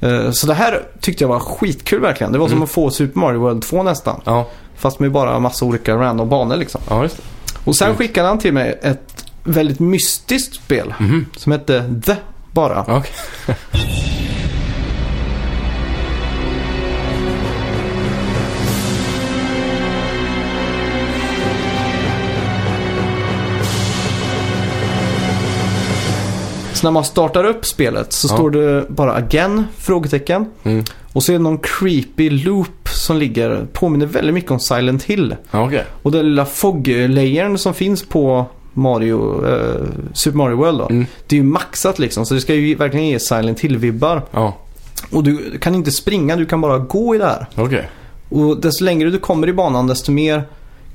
Eh, Så det här tyckte jag var skitkul verkligen. Det var som Mm. att få Super Mario World 2 nästan. Ja. Fast med bara massa olika random banor liksom. ja, just det. Och sen Mm. skickade han till mig ett väldigt mystiskt spel. Mhm. Som hette The bara. Okej. Så när man startar upp spelet så Ja. står det bara again? Frågetecken. Mm. Och så är det någon creepy loop som ligger, påminner väldigt mycket om Silent Hill. Okej. Och den lilla fog-layern som finns på Mario, eh, Super Mario World då. Mm. Det är ju maxat liksom så det ska ju verkligen ge Silent Hill-vibbar. Ja, Och du kan inte springa, du kan bara gå i det här. okej. Och desto längre du kommer i banan desto mer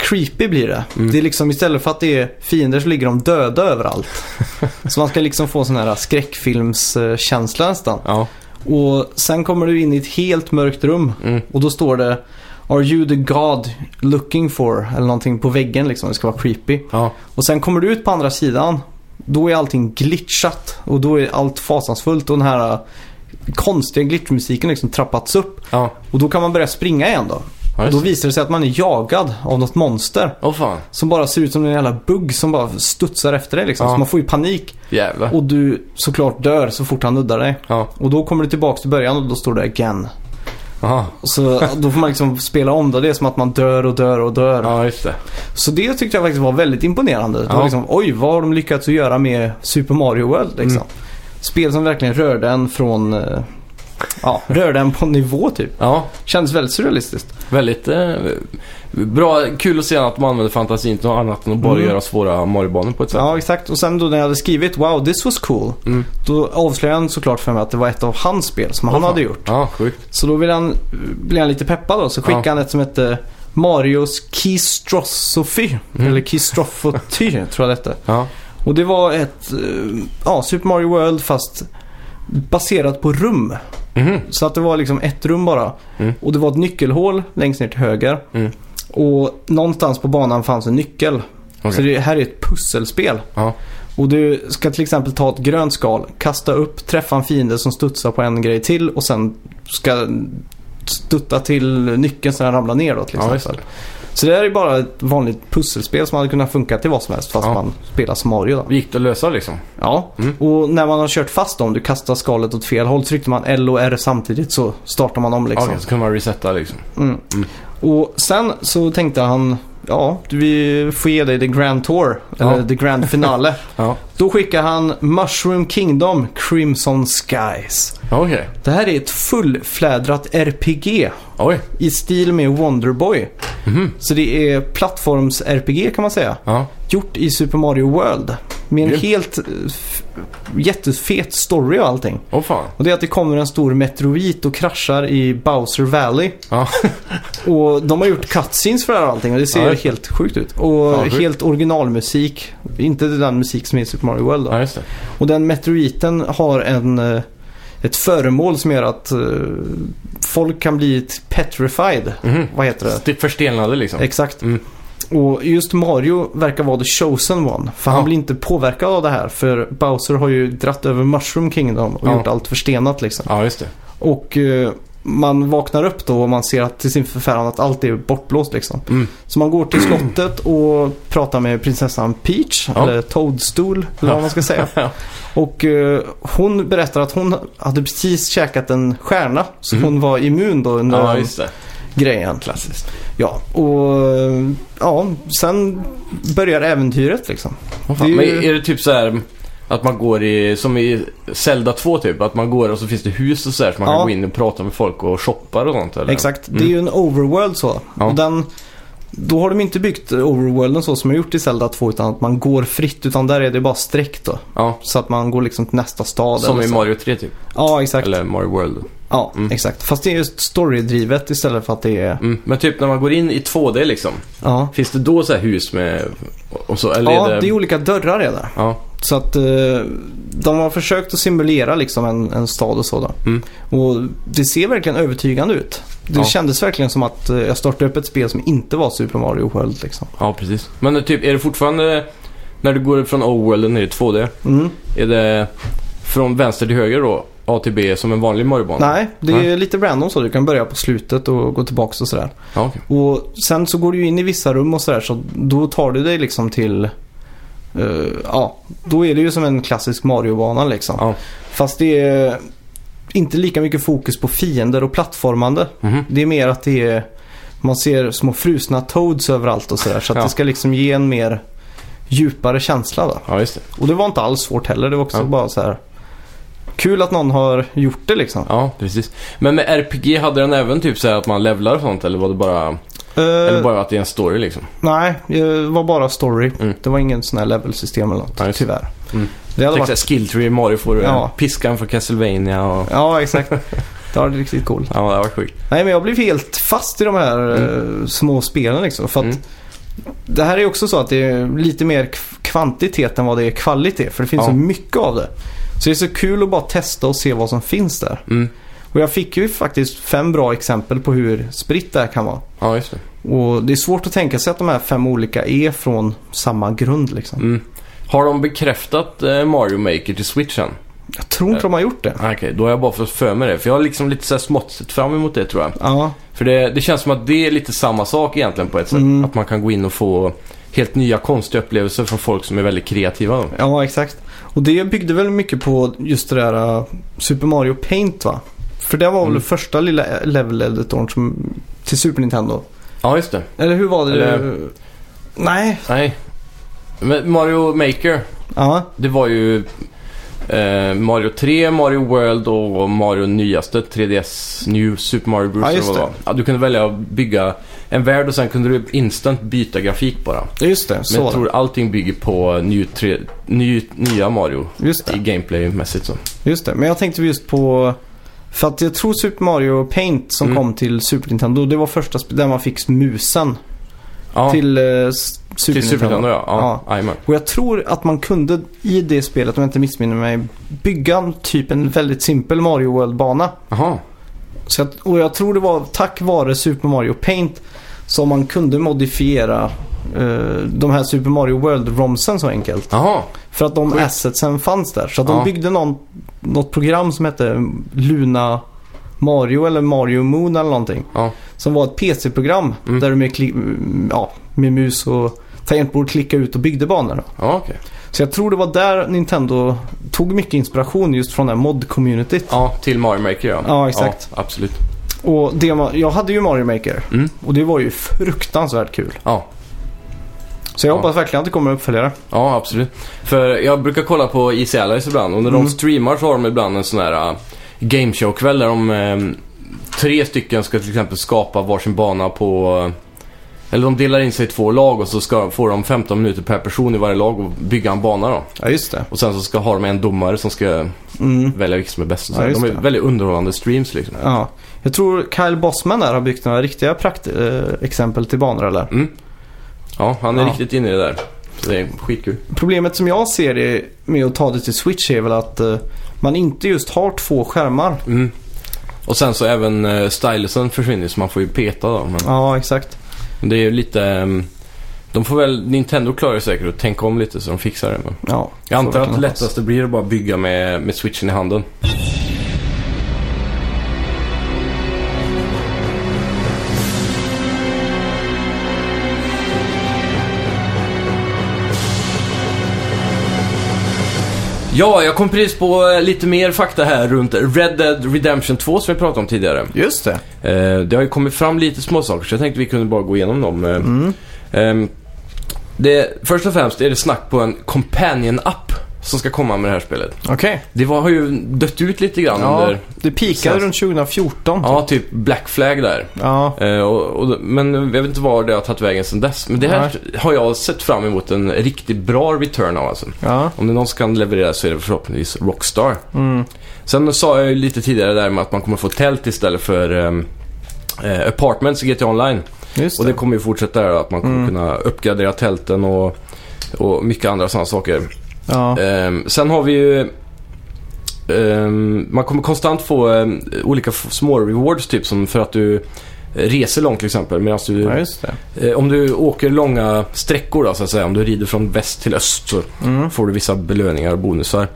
creepy blir det. Mm. Det är liksom istället för att det är fiender så ligger de döda överallt. så man ska liksom få sån här skräckfilmskänsla nästan. Ja. Och sen kommer du in i ett helt mörkt rum Mm. och då står det Are you the God looking for? Eller någonting på väggen liksom. Det ska vara creepy. Ja. Och sen kommer du ut på andra sidan. Då är allting glitchat och då är allt fasansfullt och den här konstiga glitchmusiken liksom trappats upp. Ja. Och då kan man börja springa igen då. Ja, då visar det sig att man är jagad av något monster. Åh fan. Som bara ser ut som en jävla bugg som bara studsar efter dig liksom. Ja. Så man får ju panik. Jävlar. Och du såklart dör så fort han nuddar dig. Ja. Och då kommer du tillbaka till början och då står det again. Aha. Så då får man liksom spela om det. Det är som att man dör och dör och dör. Ja, just det. Så det tyckte jag faktiskt var väldigt imponerande. Det var Ja. liksom, oj, vad har de lyckats att göra med Super Mario World liksom. Mm. Spel som verkligen rörde en från... Ja, rörde en på nivå typ. Ja, Kändes väldigt surrealistiskt. väldigt eh, bra. Kul att se att de använder fantasin till något annat än att bara Mm. göra svåra Mario-banor på ett sätt. Ja, exakt. Och sen då när jag hade skrivit “Wow, this was cool” Mm. Då avslöjade han såklart för mig att det var ett av hans spel som han Åh, fan. hade gjort. Ja, sjukt. Så då ville han, blev han lite peppad då. Så skickade Ja. han ett som hette Marios Keystrophophy. Mm. Eller Keystrophoty tror jag det hette. Ja. Och det var ett, eh, ja, Super Mario World fast baserat på rum. Mhm. Så att det var liksom ett rum bara. Mm. Och det var ett nyckelhål längst ner till höger. Mm. Och någonstans på banan fanns en nyckel. Okej. Så det här är ett pusselspel. Ja. Och du ska till exempel ta ett grönt skal, kasta upp, träffa en fiende som studsar på en grej till och sen ska stutta till nyckeln så den ramlar ner då till Ja, exempel. Så det här är bara ett vanligt pusselspel som hade kunnat funka till vad som helst fast Ja. man spelar som Mario då. Gick det att lösa liksom? Ja, Mm. och när man har kört fast dem, du kastar skalet åt fel håll, tryckte man L och R samtidigt så startar man om liksom. Okej, så kunde man resetta liksom. Mm. Mm. Och sen så tänkte han, ja, vi får ge dig The Grand Tour, eller Ja. The Grand Finale. Ja. Då skickar han Mushroom Kingdom Crimson Skies. Okej. Det här är ett fullflädrat RPG Oj. i stil med Wonderboy. Mhm. Så det är plattforms-RPG kan man säga. Ja. Gjort i Super Mario World. Med en Grymt. helt eh, jättefet story och allting. Åh fan. Och det är att det kommer en stor meteorit och kraschar i Bowser Valley. Ja. Och de har gjort cutscenes för det här och allting och det ser Ja. helt sjukt ut. Och Fan, helt originalmusik. Inte den musik som är i Super Mario World då. det. Och den meteoriten har en, eh, ett föremål som gör att eh, folk kan bli petrified. Mhm. Vad heter det? St- Förstelnade liksom. Exakt. Mm. Och just Mario verkar vara the chosen one. För Ja. han blir inte påverkad av det här. För Bowser har ju dratt över Mushroom Kingdom och Ja. gjort allt förstenat liksom. Ja, just det. Och eh, man vaknar upp då och man ser att till sin förfäran att allt är bortblåst liksom. Mm. Så man går till slottet och pratar med prinsessan Peach, Ja. eller Toadstool, eller vad man ska säga. Och eh, hon berättar att hon hade precis käkat en stjärna, så Mhm. hon var immun då under Ja, just det. Grejen. Klassiskt. Ja, och ja, sen börjar äventyret liksom. Åh, fan. Det är Men ju- är det typ så här att man går i, som i Zelda 2 typ, att man går och så finns det hus och så här så man Ja. kan gå in och prata med folk och shoppa och sånt eller? Exakt, Mm. det är ju en overworld så. Ja. Och den, då har de inte byggt overworlden så som de gjort i Zelda 2 utan att man går fritt utan där är det bara streck då. Ja, Så att man går liksom till nästa stad. som i. Mario 3 typ. Ja, exakt. Eller Mario World. Ja, Mm. exakt. Fast det är just storydrivet istället för att det är... Mm. Men typ när man går in i 2D liksom, Ja, finns det då så här hus med och så? Eller ja är det... det är olika dörrar är det. Ja, Så att eh, de har försökt att simulera liksom en, en stad och så då. Mm. Och det ser verkligen övertygande ut. Det Ja. kändes verkligen som att eh, jag startade upp ett spel som inte var Super Mario World liksom. ja precis. Men eh, typ, är det fortfarande, när du går från O-World ner i 2D, Mm. är det från vänster till höger då? A till B som en vanlig Mario-bana? Nej, det är lite random så. Du kan börja på slutet och gå tillbaka och sådär. Ja, okej. Och sen så går du in i vissa rum och sådär så då tar du dig liksom till... eh, ja, då är det ju som en klassisk Mario-bana liksom. Ja. Fast det är inte lika mycket fokus på fiender och plattformande. Mhm. Det är mer att det är... Man ser små frusna toads överallt och sådär. Så att Ja. det ska liksom ge en mer djupare känsla då. Ja, just det. Och det var inte alls svårt heller. Det var också Ja. bara så här Kul att någon har gjort det liksom. Ja, precis. Men med RPG, hade den även typ så här att man levlar och sånt? Eller var det bara, Eh, eller bara att det är en story liksom? Nej, det var bara story. Mm. Det var ingen sån här level-system eller något. Det. tyvärr. Mm. Det hade varit... såhär skilltree, Mario får Ja. piskan från Castlevania och... Ja, exakt. Det var riktigt coolt. Ja, det var sjukt. Nej, men jag blev helt fast i de här Mm. eh, små spelen liksom. För att Mm. det här är också så att det är lite mer kv- kvantitet än vad det är kvalitet. För det finns Ja. så mycket av det. Så det är så kul att bara testa och se vad som finns där. Mm. Och jag fick ju faktiskt fem bra exempel på hur spritt det här kan vara. Ja, just det. Och det är svårt att tänka sig att de här fem olika är från samma grund liksom. Mm. Har de bekräftat eh, Mario Maker till Switchen? Jag tror inte de har gjort det. Okej, då har jag bara fått för mig det. För jag har liksom lite så smått sett fram emot det tror jag. Ja, För det, det känns som att det är lite samma sak egentligen på ett sätt. Mm. Att man kan gå in och få helt nya konstiga upplevelser från folk som är väldigt kreativa. Då. ja exakt. Och det byggde väl mycket på just det där uh, Super Mario Paint va? För det var väl Mm. första lilla level-editorn som, till Super Nintendo. Ja, just det. Eller hur var det? Eller- Nej. Nej. Men Mario Maker, Ja, det var ju eh, Mario 3, Mario World och Mario nyaste 3DS New Super Mario Bros. Ja, just det. var. Ja, du kunde välja att bygga en värld och sen kunde du instant byta grafik bara. just det. Men Så jag var tror allting bygger på ny, tre, ny, nya Mario det. Just i det. gameplaymässigt så. Just det. Men jag tänkte just på... För att jag tror Super Mario Paint som Mm. kom till Super Nintendo, det var första där man fick musen Ja, till uh, Super, till. Super Nintendo ja. Ja. ja. Och jag tror att man kunde i det spelet, om jag inte missminner mig, bygga typ en väldigt simpel Mario World-bana. Så jag, och jag tror det var tack vare Super Mario Paint som man kunde modifiera eh, de här Super Mario World-romsen så enkelt. Jaha. För att de Sjukt. assetsen fanns där. Så att de byggde någon, något program som hette Luna Mario eller Mario Moon eller någonting. Ja. Som var ett PC-program Mm. där du med, ja, med mus och tangentbord klickade ut och byggde banor. Ja, okej. Så jag tror det var där Nintendo tog mycket inspiration just från det här mod-communityt. Ja, till Mario Maker ja. Ja, exakt. Ja, absolut. Och det, jag hade ju Mario Maker Mm. och det var ju fruktansvärt kul. Ja. Så jag Ja. hoppas verkligen att det kommer uppföljare. Ja, absolut. För jag brukar kolla på Easy Allies ibland och när Mm. de streamar så har de ibland en sån här uh, gameshow-kväll där de eh, tre stycken ska till exempel skapa varsin bana på eller de delar in sig i två lag och så ska, får de 15 minuter per person i varje lag och bygga en bana då. Ja, just det. Och sen så ska ha de en domare som ska Mm. välja vilken som är bäst. Ja, de är det. väldigt underhållande streams liksom. Ja. Jag tror Kyle Bossman där har byggt några riktiga praktexempel eh, exempel till banor eller? Mm. Ja, han är Ja. riktigt inne i det där. Så det är skitkul. Problemet som jag ser det med att ta det till Switch är väl att eh, man inte just har två skärmar. Mm. Och sen så även uh, stylusen försvinner så man får ju peta då. Men Ja, exakt. Det är ju lite... ehm, de får väl, Nintendo klarar säkert att tänka om lite så de fixar det. Men Ja, jag antar att det lättaste blir att bara bygga med, med switchen i handen. Ja, jag kom precis på eh, lite mer fakta här runt Red Dead Redemption 2 som vi pratade om tidigare. Just det. Eh, det har ju kommit fram lite småsaker så jag tänkte vi kunde bara gå igenom dem. Eh, Mm. ehm, det, först och främst är det snack på en Companion-app som ska komma med det här spelet. Okej. Det var, har ju dött ut lite grann Ja, under, det peakade runt 2014. ja, typ Black Flag där. Ja. Eh, och, och, men jag vet inte var det har tagit vägen sedan dess. Men det här har jag sett fram emot en riktigt bra return av alltså. Ja. Om det är någon som kan leverera så är det förhoppningsvis Rockstar. Mm. Sen sa jag ju lite tidigare där med att man kommer få tält istället för ehm, eh, apartments i GTA Online. Just Och det. det kommer ju fortsätta där att man kommer Mm. kunna uppgradera tälten och, och mycket andra sådana saker. Ja. Ehm, sen har vi ju... ehm, man kommer konstant få ehm, olika små rewards typ som för att du reser långt till exempel. Medan du, ja, eh, om du åker långa sträckor då så att säga. Om du rider från väst till öst så Mm. får du vissa belöningar och bonusar.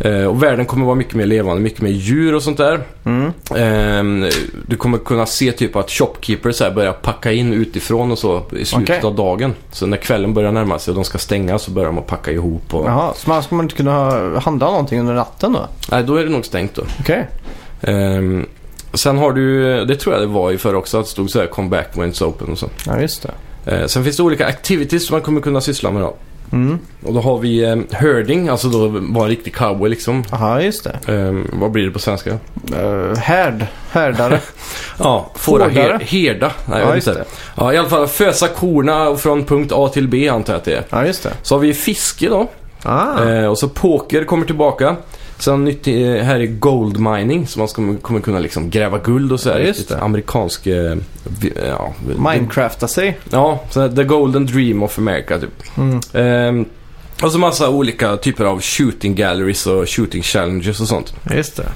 Eh, och världen kommer vara mycket mer levande, mycket mer djur och sånt där. Mm. Ehm, du kommer kunna se typ att shopkeepers här börjar packa in utifrån och så i slutet Okej. av dagen. Så när kvällen börjar närma sig och de ska stänga så börjar de att packa ihop. Och... Jaha, så man ska man inte kunna ha- handla någonting under natten då? Nej, då är det nog stängt då. Okej. Ehm, sen har du, det tror jag det var i förra också, att det stod så här come back when it's open och så. Ja, just det. Ehm, sen finns det olika activities som man kommer kunna syssla med då. Mm. Och då har vi um, herding, alltså då vara en riktig cowboy liksom. Aha, just det. Ehm, vad blir det på svenska? Uh, härd. Härdare. Ja, fåra her, herda. Nej, ja, just inte. det. Ja, i alla fall fösa korna från punkt A till B antar jag att det är. Ja, just det. Så har vi fiske då. Ah. Eh, och så poker kommer tillbaka. Sen nytt, här är gold mining, så man ska, kommer kunna liksom gräva guld och så här. Ja, just det. Amerikansk... Eh, ja, Minecrafta sig. Ja, så the golden dream of America typ. Mm. Ehm, och så massa olika typer av shooting galleries och shooting challenges och sånt. Just det.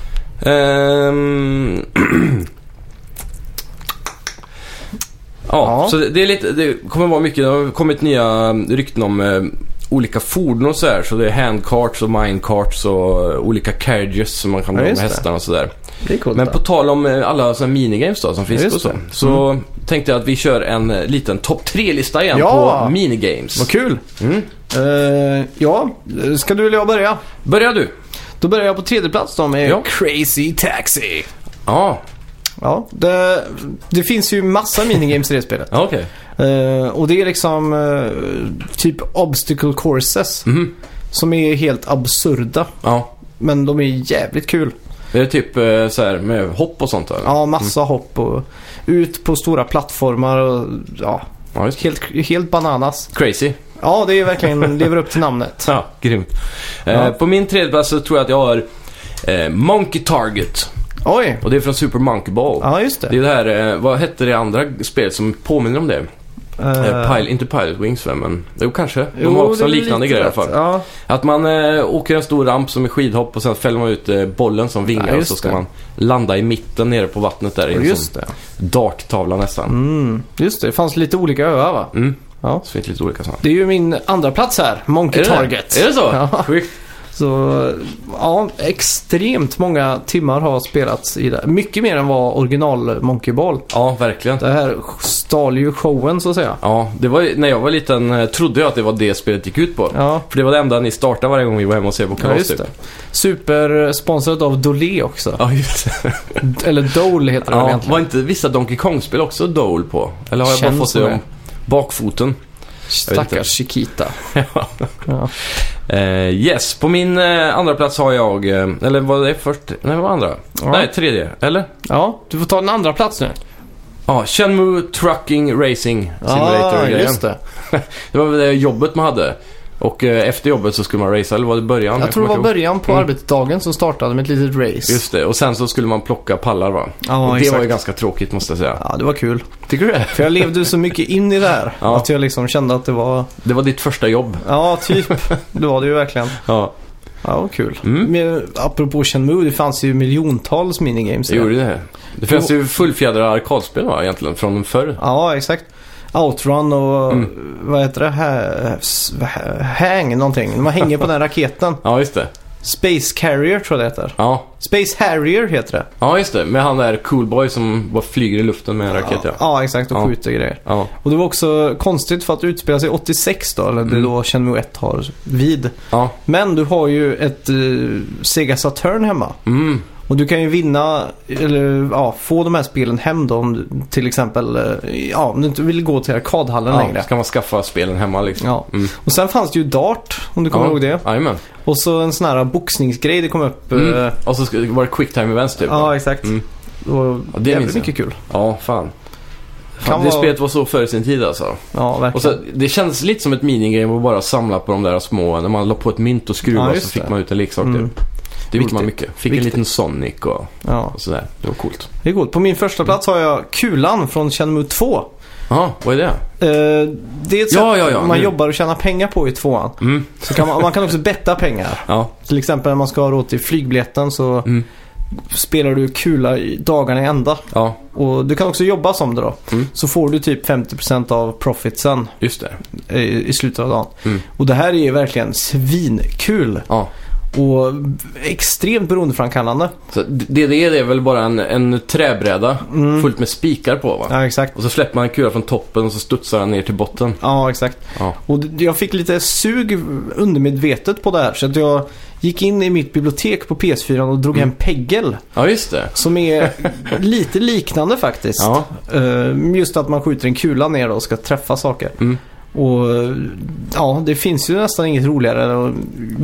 Ehm, ja, Ja. så det, det är lite, det kommer vara mycket, det har kommit nya rykten om eh, olika fordon och så här. Så det är handcarts och minecarts och eh, olika carriages som man kan Ja, dra med just det. hästarna och sådär. Coolt. Men på tal om eh, alla sådana minigames då som finns Just och så. det. Så tänkte jag att vi kör en eh, liten topp 3-lista igen Ja. på minigames. Vad kul. Mm. Eh, ja, ska du eller jag börja? Börja du. Då börjar jag på tredje plats då med Ja. Crazy Taxi. Ja, Ja, det, det finns ju massa minigames i det spelet. ja okej. Eh, och det är liksom eh, typ obstacle courses Mhm. som är helt absurda. Ja. Men de är jävligt kul. Är det typ eh, så här med hopp och sånt eller? Ja, massa hopp och ut på stora plattformar och ja, Ja, det. helt, helt bananas. Crazy. Ja, det är verkligen, lever upp till namnet. Ja, grymt. Ja. på min tredje plats så tror jag att jag har Monkey Target. Oj! Och det är från Super Monkey Ball. Ja, just Det är det. det här, vad hette det andra spelet som påminner om det? Eh, Eh, Pil- inte Pilot Wings men jo kanske. De jo, har också en liknande grej i alla fall. Ja, Att man eh, åker en stor ramp som är skidhopp och sen fäller man ut eh, bollen som vingar Ja, och så ska det. man landa i mitten nere på vattnet där i en just sån det. darttavla nästan. Mm, just det. Det fanns lite olika öar va? Mm. Ja. Så finns det lite olika sådana. Det är ju min andra plats här. Monkey Är? Target. Är det så? Ja. Sjukt. Så ja, extremt många timmar har spelats i det. Mycket mer än vad original Monkey Ball. Ja, verkligen. Det här stal ju showen så att säga. Ja, det var, när jag var liten eh, trodde jag att det var det spelet gick ut på. Ja, För det var det enda ni startade varje gång vi var hemma och såg på ja kalas just typ. Supersponsrat av Dolé också. Ja, just det. Eller Dole heter det väl Ja, egentligen. var inte vissa Donkey Kong-spel också Dole på? Eller har jag Känns bara fått det. om bakfoten? Stackars Chiquita. Ja. Eh, yes, på min eh, andra plats har jag... Eh, eller vad det först? Nej, vad var andra? Ja. Nej, tredje. Eller? ja, du får ta en andra plats nu. Ja, Shenmue Trucking Racing Simulator Ja, grejen. just det. Det var väl det jobbet man hade. Och eh, efter jobbet så skulle man racea, eller var det början? Jag tror det var ihåg. början på Mm. arbetsdagen som startade med ett litet race. Just det, och sen så skulle man plocka pallar va? Ja, och det exakt. var ju ganska tråkigt måste jag säga. Ja, det var kul. Tycker du det? För jag levde så mycket in i det här. Ja. Att jag liksom kände att det var... Det var ditt första jobb. Ja, typ. Det var det ju verkligen. Ja, Ja, vad kul. Mm. Men, apropå Shenmue, det fanns ju miljontals minigames. det gjorde det. Det finns ju fullfjädrade arkadspel va, egentligen, från förr. Ja, exakt. Outrun och Mm. vad heter det? Ha, hang någonting. Man hänger på den raketen. Ja, just det. Space Carrier tror jag det heter. Ja. Space Harrier heter det. ja, just det. Med han där coolboy som bara flyger i luften med en raket ja. Ja, exakt. Och Ja. skjuter grejer. Ja, Och det var också konstigt för att utspela sig 86 då, eller det Mm. då Shenmue 1 har vid. ja. Men du har ju ett uh, Sega Saturn hemma. Mm. Och du kan ju vinna, eller ja, få de här spelen hem då om du till exempel, eh, ja, om du inte vill gå till arkadhallen ja. längre. Ska man skaffa spelen hemma liksom. Ja. Mm. Och sen fanns det ju Dart, om du kommer ja. ihåg det. Jajamän. Och så en sån här boxningsgrej, det kom upp. Mm. eh, Och så var det quick time events typ. Ja, exakt. Mm. Och Ja, det jag. mycket kul. Ja, fan. Kan fan det vara- spelet var så före sin tid alltså. Ja, verkligen. Och så, det kändes lite som ett minigame att bara samla på de där små, när man la på ett mynt och Ja, skruva just så fick man ut en leksak Mm. typ. Det gjorde man mycket. Fick Viktigt. en liten Sonic och, Ja, och sådär. Det var coolt. det är coolt. På min första plats har jag Kulan från Shenmue 2. Jaha, vad är det? Eh, det är ett sätt Ja, ja, man nu. jobbar och tjänar pengar på i tvåan. Mm. Så kan man, man kan också betta pengar. Ja. Till exempel när man ska ha råd till flygbiljetten så Mm. spelar du kula dagarna i ända. Ja, Och du kan också jobba som det då. Mm. Så får du typ 50% av profitsen just det. i, i slutet av dagen. Mm. Och det här är verkligen svinkul. Ja. Och extremt beroendeframkallande. Så det, det är väl bara en, en träbräda Mm. fullt med spikar på va? Ja, exakt. Och så släpper man en kula från toppen och så studsar den ner till botten. Ja, exakt. Ja. Och jag fick lite sug undermedvetet på det här. Så att jag gick in i mitt bibliotek på PS4 och drog Mm. hem Peggle. Ja, just det. Som är lite liknande faktiskt. Ja. Eh, Just att man skjuter en kula ner och ska träffa saker. Mm. Och ja, det finns ju nästan inget roligare och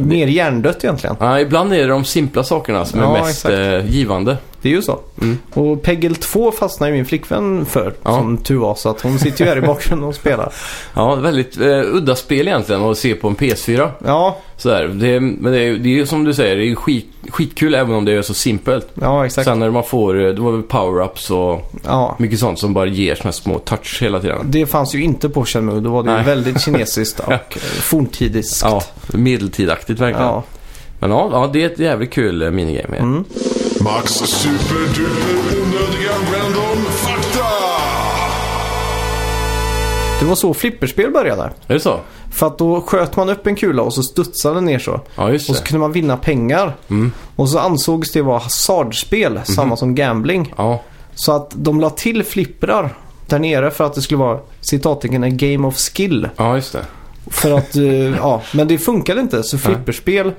mer hjärndött egentligen. Ja, ibland är det de simpla sakerna som är Ja, mest exakt. eh, givande. Det är ju så. Mm. Och Peggle 2 fastnade ju min flickvän för, Ja. som tur var. Så att hon sitter ju här i bakgrunden och spelar. Ja, väldigt eh, udda spel egentligen att se på en PS4. Ja, Sådär. Det, men det är, det är ju som du säger, det är skit, skitkul även om det är så simpelt. ja exakt. Sen när man får, eh, det var power-ups och Ja. mycket sånt som bara ger såna här små touch hela tiden. Det fanns ju inte på Shenmue. Då var det ju väldigt kinesiskt och eh, forntidiskt. Ja, medeltidaktigt verkligen. Ja. Men ja, ja, det är ett jävligt kul eh, minigame. Mm. Max superduper onödiga random fakta! Det var så flipperspel började. Är det så? För att då sköt man upp en kula och så studsade den ner så. Ja, just Och så det. kunde man vinna pengar. Mm. Och så ansågs det vara hasardspel, samma som gambling. Ja, Så att de la till flipprar där nere för att det skulle vara citattecken en game of skill. ja, just det. För att, eh, ja, men det funkade inte. Så flipperspel,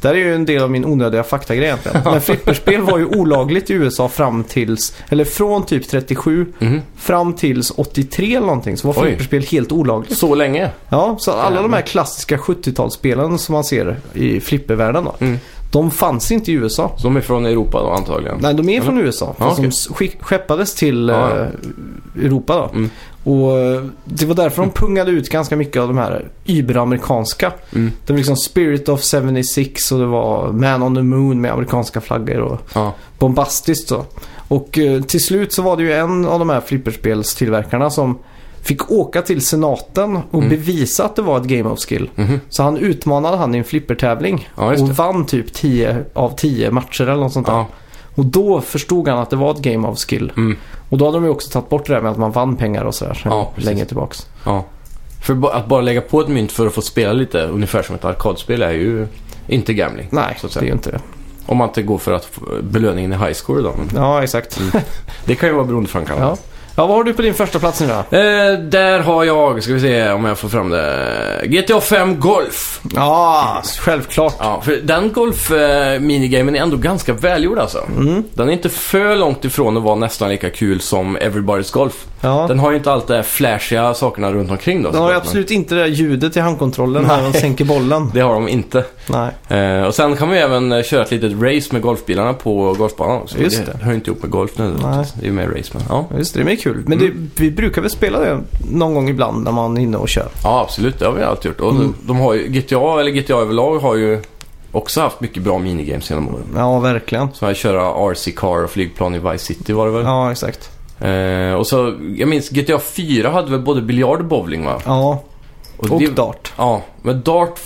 där är ju en del av min onödiga faktagrej egentligen. Men flipperspel var ju olagligt i USA fram tills, eller från typ 37 Mhm. fram tills 83 eller någonting. Så var Oj. flipperspel helt olagligt. Så länge? Ja, så alla de här klassiska 70-talsspelen som man ser i flippervärlden då. Mm. De fanns inte i USA. De är från Europa då antagligen? Nej, de är från USA. Ja, okej. de skeppades till Ja, ja. eh, Europa då. Mm. Och eh, det var därför de pungade ut ganska mycket av de här überamerikanska. Mm. Det var liksom Spirit of 76 och det var Man on the Moon med amerikanska flaggor och Ja. bombastiskt så. Och eh, till slut så var det ju en av de här flipperspelstillverkarna som fick åka till senaten och Mm. bevisa att det var ett game of skill. Mhm. Så han utmanade han i en flippertävling Ja, och vann typ 10 av 10 matcher eller något sånt där. Ja. Och då förstod han att det var ett game of skill. Mm. Och då hade de ju också tagit bort det där med att man vann pengar och sådär Ja, precis. länge tillbaks. ja. För att bara lägga på ett mynt för att få spela lite, ungefär som ett arkadspel, är ju Inte gambling. Nej, det är ju inte det. Om man inte går för att belöningen i high score då. Ja, exakt. det kan ju vara beroendeframkallande. Ja. Ja, vad har du på din första plats nu då? Eh, där har jag, ska vi se om jag får fram det, GTA 5 Golf. Ja, självklart. Ja, för den golf-minigamen är ändå ganska välgjord alltså. Mm. Den är inte för långt ifrån att vara nästan lika kul som Everybody's Golf. Ja. Den har ju inte allt det här flashiga sakerna runt omkring då. Den har ju absolut inte det där ljudet i handkontrollen när de sänker bollen. Det har de inte. Nej. Eh, och sen kan vi även eh, köra ett litet race med golfbilarna på golfbanan också. Just det. det. hör inte ihop med golf nu. Det är ju mer race men ja. Just det, det är kul. Men det, vi brukar väl spela det någon gång ibland när man är inne och kör. Ja, absolut. Det har vi alltid gjort. Och Mm. de har ju, GTA, eller GTA överlag, har ju också haft mycket bra minigames genom åren. Ja, verkligen. Så här köra RC-car och flygplan i Vice City var det väl? Ja, exakt. Eh, och så, jag minns GTA 4 hade väl både biljard och bowling va? Ja, och det, dart. Ja, men Dart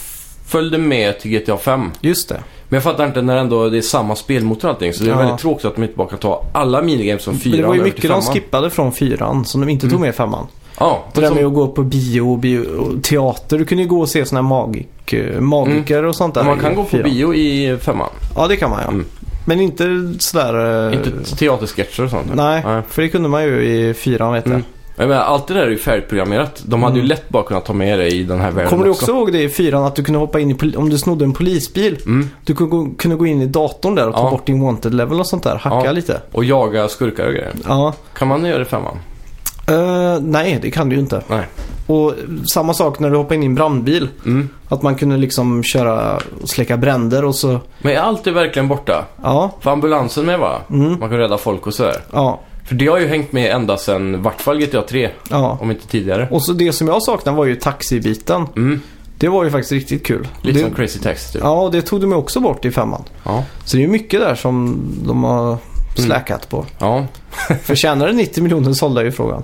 följde med till GTA 5. Just det. Men jag fattar inte när ändå det är samma spelmotor och allting. Så det är Ja. väldigt tråkigt att de inte bara kan ta alla minigames från 4 det var ju mycket de skippade från fyran som de inte tog med i femman. Ja, Det där som- med att gå på bio och, bio och teater. Du kunde ju gå och se såna här magik, eh, magiker och sånt där. men man kan gå på bio i femman. Ja, det kan man ja. Mm. Men inte sådär... eh, Inte teatersketcher och sånt. Nej, Nej. för det kunde man ju i fyran vet jag. Mm. Jag menar, allt det där är ju färdigprogrammerat. De hade ju lätt bara kunnat ta med det i den här världen Mm. Kommer du också ihåg det i fyran att du kunde hoppa in i, om du snodde en polisbil. Mm. Du kunde gå, kunde gå in i datorn där och ta Ja. bort din wanted level och sånt där. Hacka Ja. lite. Och jaga skurkar och grejer. Ja. Kan man göra det i femman? Eh, nej, det kan du ju inte. Nej. Och samma sak när du hoppar in i en brandbil. Mm. Att man kunde liksom köra och släcka bränder och så... Men är allt är verkligen borta? Ja, För ambulansen med va? Mm. Man kan rädda folk och sådär. ja, För det har ju hängt med ända sedan vart fall GTA 3. ja. Om inte tidigare. Och så det som jag saknade var ju taxibiten. Mm. Det var ju faktiskt riktigt kul. Lite det, som Crazy Taxi typ. Ja, och det tog de ju också bort i femman. Ja. Så det är ju mycket där som de har släkat på. Ja. Förtjänar det 90 miljoner sålda är ju frågan.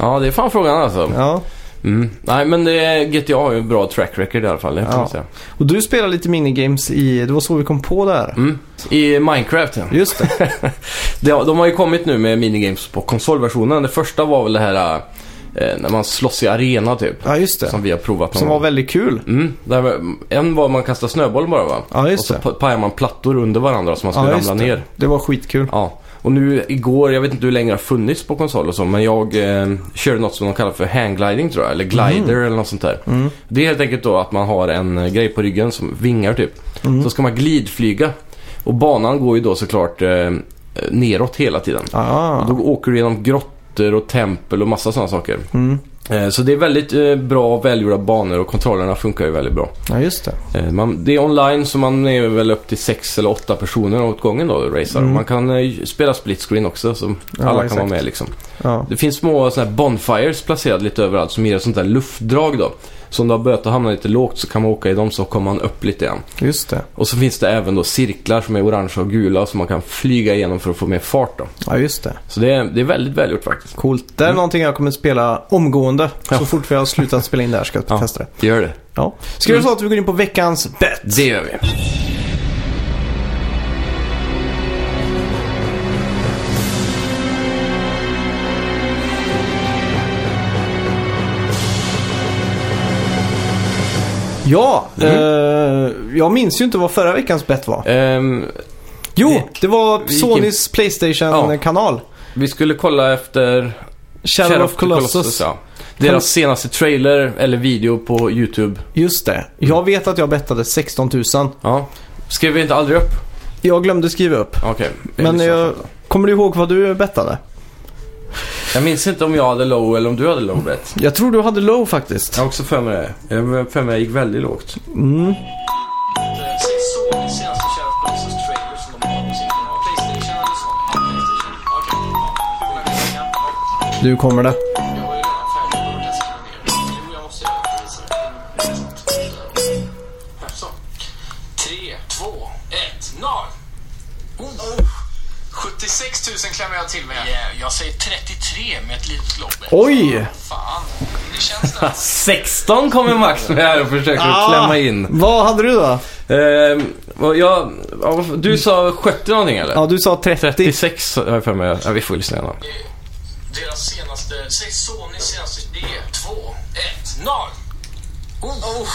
ja, det är fan frågan alltså. Ja. Mm. Nej, men det, GTA har ju en bra track record i alla fall. Det kan Ja. man säga. Och du spelar lite minigames i... Det var så vi kom på det här. Mm. I Minecraft ja. Just det. Det, har- de har ju kommit nu med minigames på konsolversionen. Det första var väl det här eh, när man slåss i arena typ. Ja, just det. Som vi har provat Som var väldigt kul. Mm, där en var man kastar snöboll bara va? Ja, just och så det. pa- pajar man plattor under varandra så man skulle Ja, ramla det. ner. Det var skitkul. Ja, och nu igår, jag vet inte hur länge det har funnits på konsol och så, men jag eh, körde något som de kallar för hanggliding tror jag, eller glider eller något sånt där. Mm. Det är helt enkelt då att man har en eh, grej på ryggen som vingar typ. Mm. Så ska man glidflyga. Och banan går ju då såklart eh, neråt hela tiden. Ah. Då åker du genom grottor och tempel och massa sådana saker. Mm. Så det är väldigt eh, bra välgjorda banor och kontrollerna funkar ju väldigt bra. Ja, just det. Eh, Man, det är online så man är väl upp till sex eller åtta personer åt gången då och racear. Mm. Man kan spela split screen också så Ja, alla kan exakt. vara med liksom. Ja. Det finns små såna här bonfires placerade lite överallt som ger ett sånt där luftdrag då. Så om du har börjat att hamna lite lågt så kan man åka i dem så kommer man upp lite igen. Just det. Och så finns det även då cirklar som är orangea och gula som man kan flyga igenom för att få mer fart då. Ja, just det. Så det är, det är väldigt välgjort faktiskt. Coolt. Det är någonting jag kommer spela omgående. Ja. Så fort vi har slutat spela in där ska jag Ja. testa det. Det gör det. Ja. Ska vi så att vi går in på veckans bet? Det gör vi. Ja, Mm. eh, jag minns ju inte vad förra veckans bet var. Ehm, Jo, vi- det var vi Sonys Playstation-kanal. vi skulle kolla efter Shadow, of Colossus. ja. Deras senaste trailer eller video på YouTube. Just det. Jag vet att jag bettade 16 000. Ja. Skrev vi inte aldrig upp? Jag glömde skriva upp. Okej. Men Eller så. jag, kommer du ihåg vad du bettade? Jag minns inte om jag hade low eller om du hade low bet. Jag tror du hade low faktiskt. Jag har också för mig det. Jag har för mig jag gick väldigt lågt. Mm. Sonys senaste Shadow 76 000 klämmer jag till med. Yeah, jag säger 33 med ett litet lopp. Oj! Fan, det känns det. 16 kommer Max med här och försöker Ah. klämma in. Vad hade du då? Vad jag, ja, du sa 70 någonting eller? Ja, du sa 30. 36 har jag för mig. Ja, vi får lyssna igen då. Deras senaste, säg Sonys senaste, det är 2, 1, 0! Oh, oh.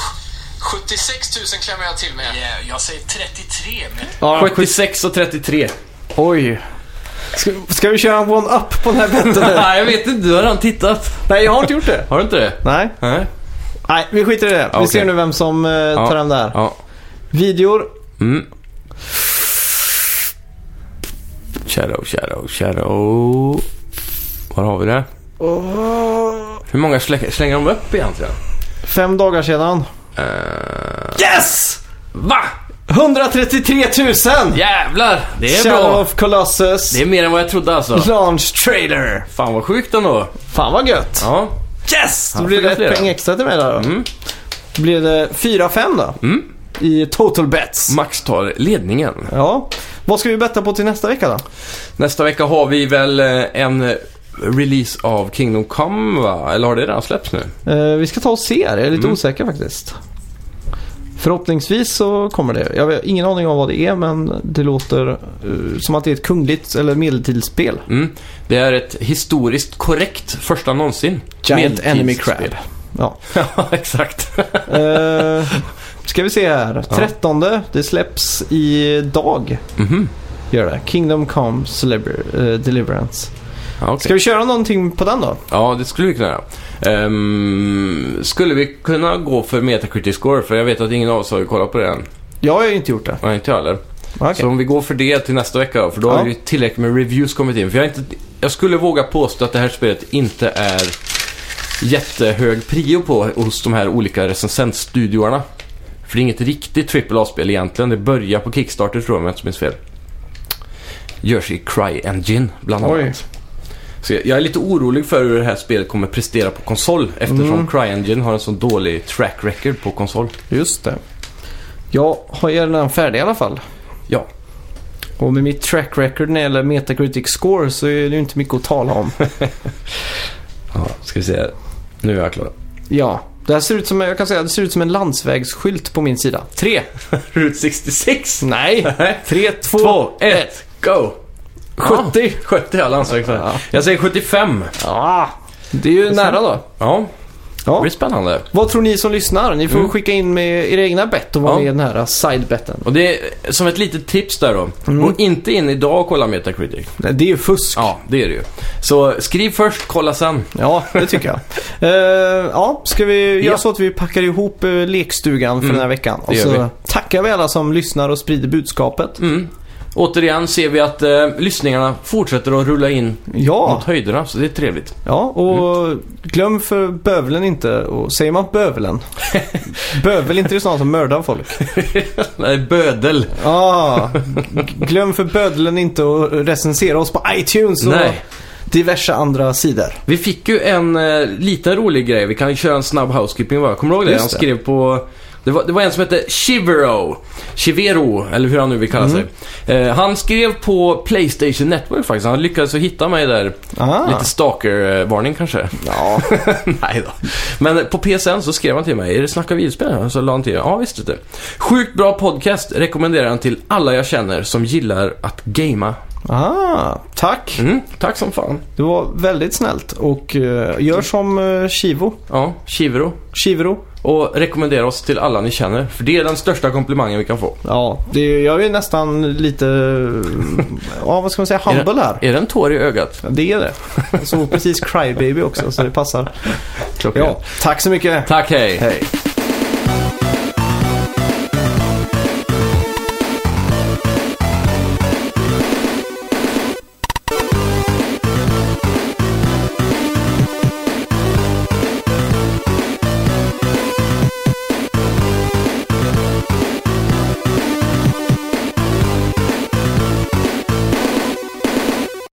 76 000 klämmer jag till med. Yeah, jag säger 33 med Ja, 76 och 33. Oj. Ska, ska vi köra en one-up på den här betten nu? Nej, jag vet inte. Du har redan tittat. Nej, jag har inte gjort det. Har du inte det? Nej. Nej. Nej, vi skiter i det. Vi Okej. ser nu vem som eh, tar hem det här. Ja. Videor. Mm. Shadow, shadow, shadow. Var har vi det? Hur många slä- slänger de upp egentligen? Fem dagar sedan. Uh, Yes! va? 133 000! Jävlar! Det är Shadow bra. of Colossus. Det är mer än vad jag trodde alltså. Launch trailer. Fan vad sjukt ändå. Fan vad gött. Ja. Yes! Då blir det ett poäng extra till mig där då. Mm. Då blir det 4-5 då. Mm. I total bets. Max tar ledningen. Ja. Vad ska vi betta på till nästa vecka då? Nästa vecka har vi väl eh, en eh, release av Kingdom Come va? Eller har det redan släppts nu? Eh, vi ska ta och se. Jag är lite Mm. osäker faktiskt. Förhoppningsvis så kommer det. Jag har ingen aning om vad det är men det låter eh, som att det är ett kungligt eller medeltidsspel. Mm. Det är ett historiskt korrekt första någonsin. Giant Enemy. Crab. Ja. ja, exakt. Eh, ska vi se här. 13. Det släpps idag. Mhm. Gör det. Kingdom Come Celeber- eh, Deliverance. Ja, okej. Ska vi köra någonting på den då? ja, det skulle vi kunna göra. Ehm, skulle vi kunna gå för Metacritic score? För jag vet att ingen av oss har ju kollat på det än. Jag har ju inte gjort det. Nej, inte jag heller. Okej. Så om vi går för det till nästa vecka då, för då Ja. har ju tillräckligt med reviews kommit in. För jag, inte, jag skulle våga påstå att det här spelet inte är jättehög prio på hos de här olika recensentstudioerna. För det är inget riktigt AAA-spel egentligen. Det börjar på Kickstarter tror jag om jag inte minns fel. Görs i Cry-Engine bland annat. Oj. Så jag jag är lite orolig för hur det här spelet kommer prestera på konsol. Eftersom Mm. Cry-Engine har en sån dålig track record på konsol. Just det. Jag har ju redan färdig i alla fall. Ja. Och med mitt track record när det gäller Metacritic score så är det ju inte mycket att tala om. ja. Ska vi se här. Nu är jag klar. ja. Det här ser ut som, jag kan säga, det ser ut som en landsvägsskylt på min sida. Tre. Route 66. Nej. Tre, två, Två, ett. ett, go! 70. 70 har landsväg för. Ja. Jag säger 75. Ah, det är ju nära då. Ja, det Ja. blir spännande. Vad tror ni som lyssnar? Ni får Mm. skicka in med era egna bett och vara Ja. med i den här side-betten. Och det är som ett litet tips där då. Mm. Gå inte in idag och kolla Metacritic. Nej, Det är ju fusk. Ja, det är det ju. Så skriv först, kolla sen. Ja, det tycker jag. Eh, ja, ska vi göra Ja. så att vi packar ihop uh, lekstugan för Mm, den här veckan? Och det gör så vi. tackar vi alla som lyssnar och sprider budskapet. Mm. Återigen ser vi att eh, lyssningarna fortsätter att rulla in Ja, mot höjderna, så det är trevligt. ja och glöm för bövelen inte, och säger man bövelen? Bövel, inte det sådana som mördar folk? Nej, bödel. Ja, g- glöm för bödelen inte att recensera oss på iTunes och Nej. diverse andra sidor. Vi fick ju en eh, liten rolig grej. Vi kan ju köra en snabb housekeeping bara. Kommer du ihåg det? Han skrev på... Det var, det var en som hette Chivero. Chivero, eller hur han nu vill kalla Mm. sig. Eh, han skrev på Playstation Network faktiskt. Han lyckades hitta mig där. Ah. Lite stalker-varning kanske. Ja, Nej då. Men på PSN så skrev han till mig. Är det Snacka videospel? Så la han till. Ja, visst det. Sjukt bra podcast. Rekommenderar han till alla jag känner som gillar att gamea. Ah, tack. Mm, tack som fan. Det var väldigt snällt och eh, gör som uh, Chivo. Ja, Chivero. Chivro. Och rekommendera oss till alla ni känner. För det är den största komplimangen vi kan få. Ja, det, jag är nästan lite, ja vad ska man säga, humble här. Är det en tår i ögat? Det är det. Jag såg precis Crybaby också så det passar. Klockrent. Ja, tack så mycket. Tack, hej! Hej.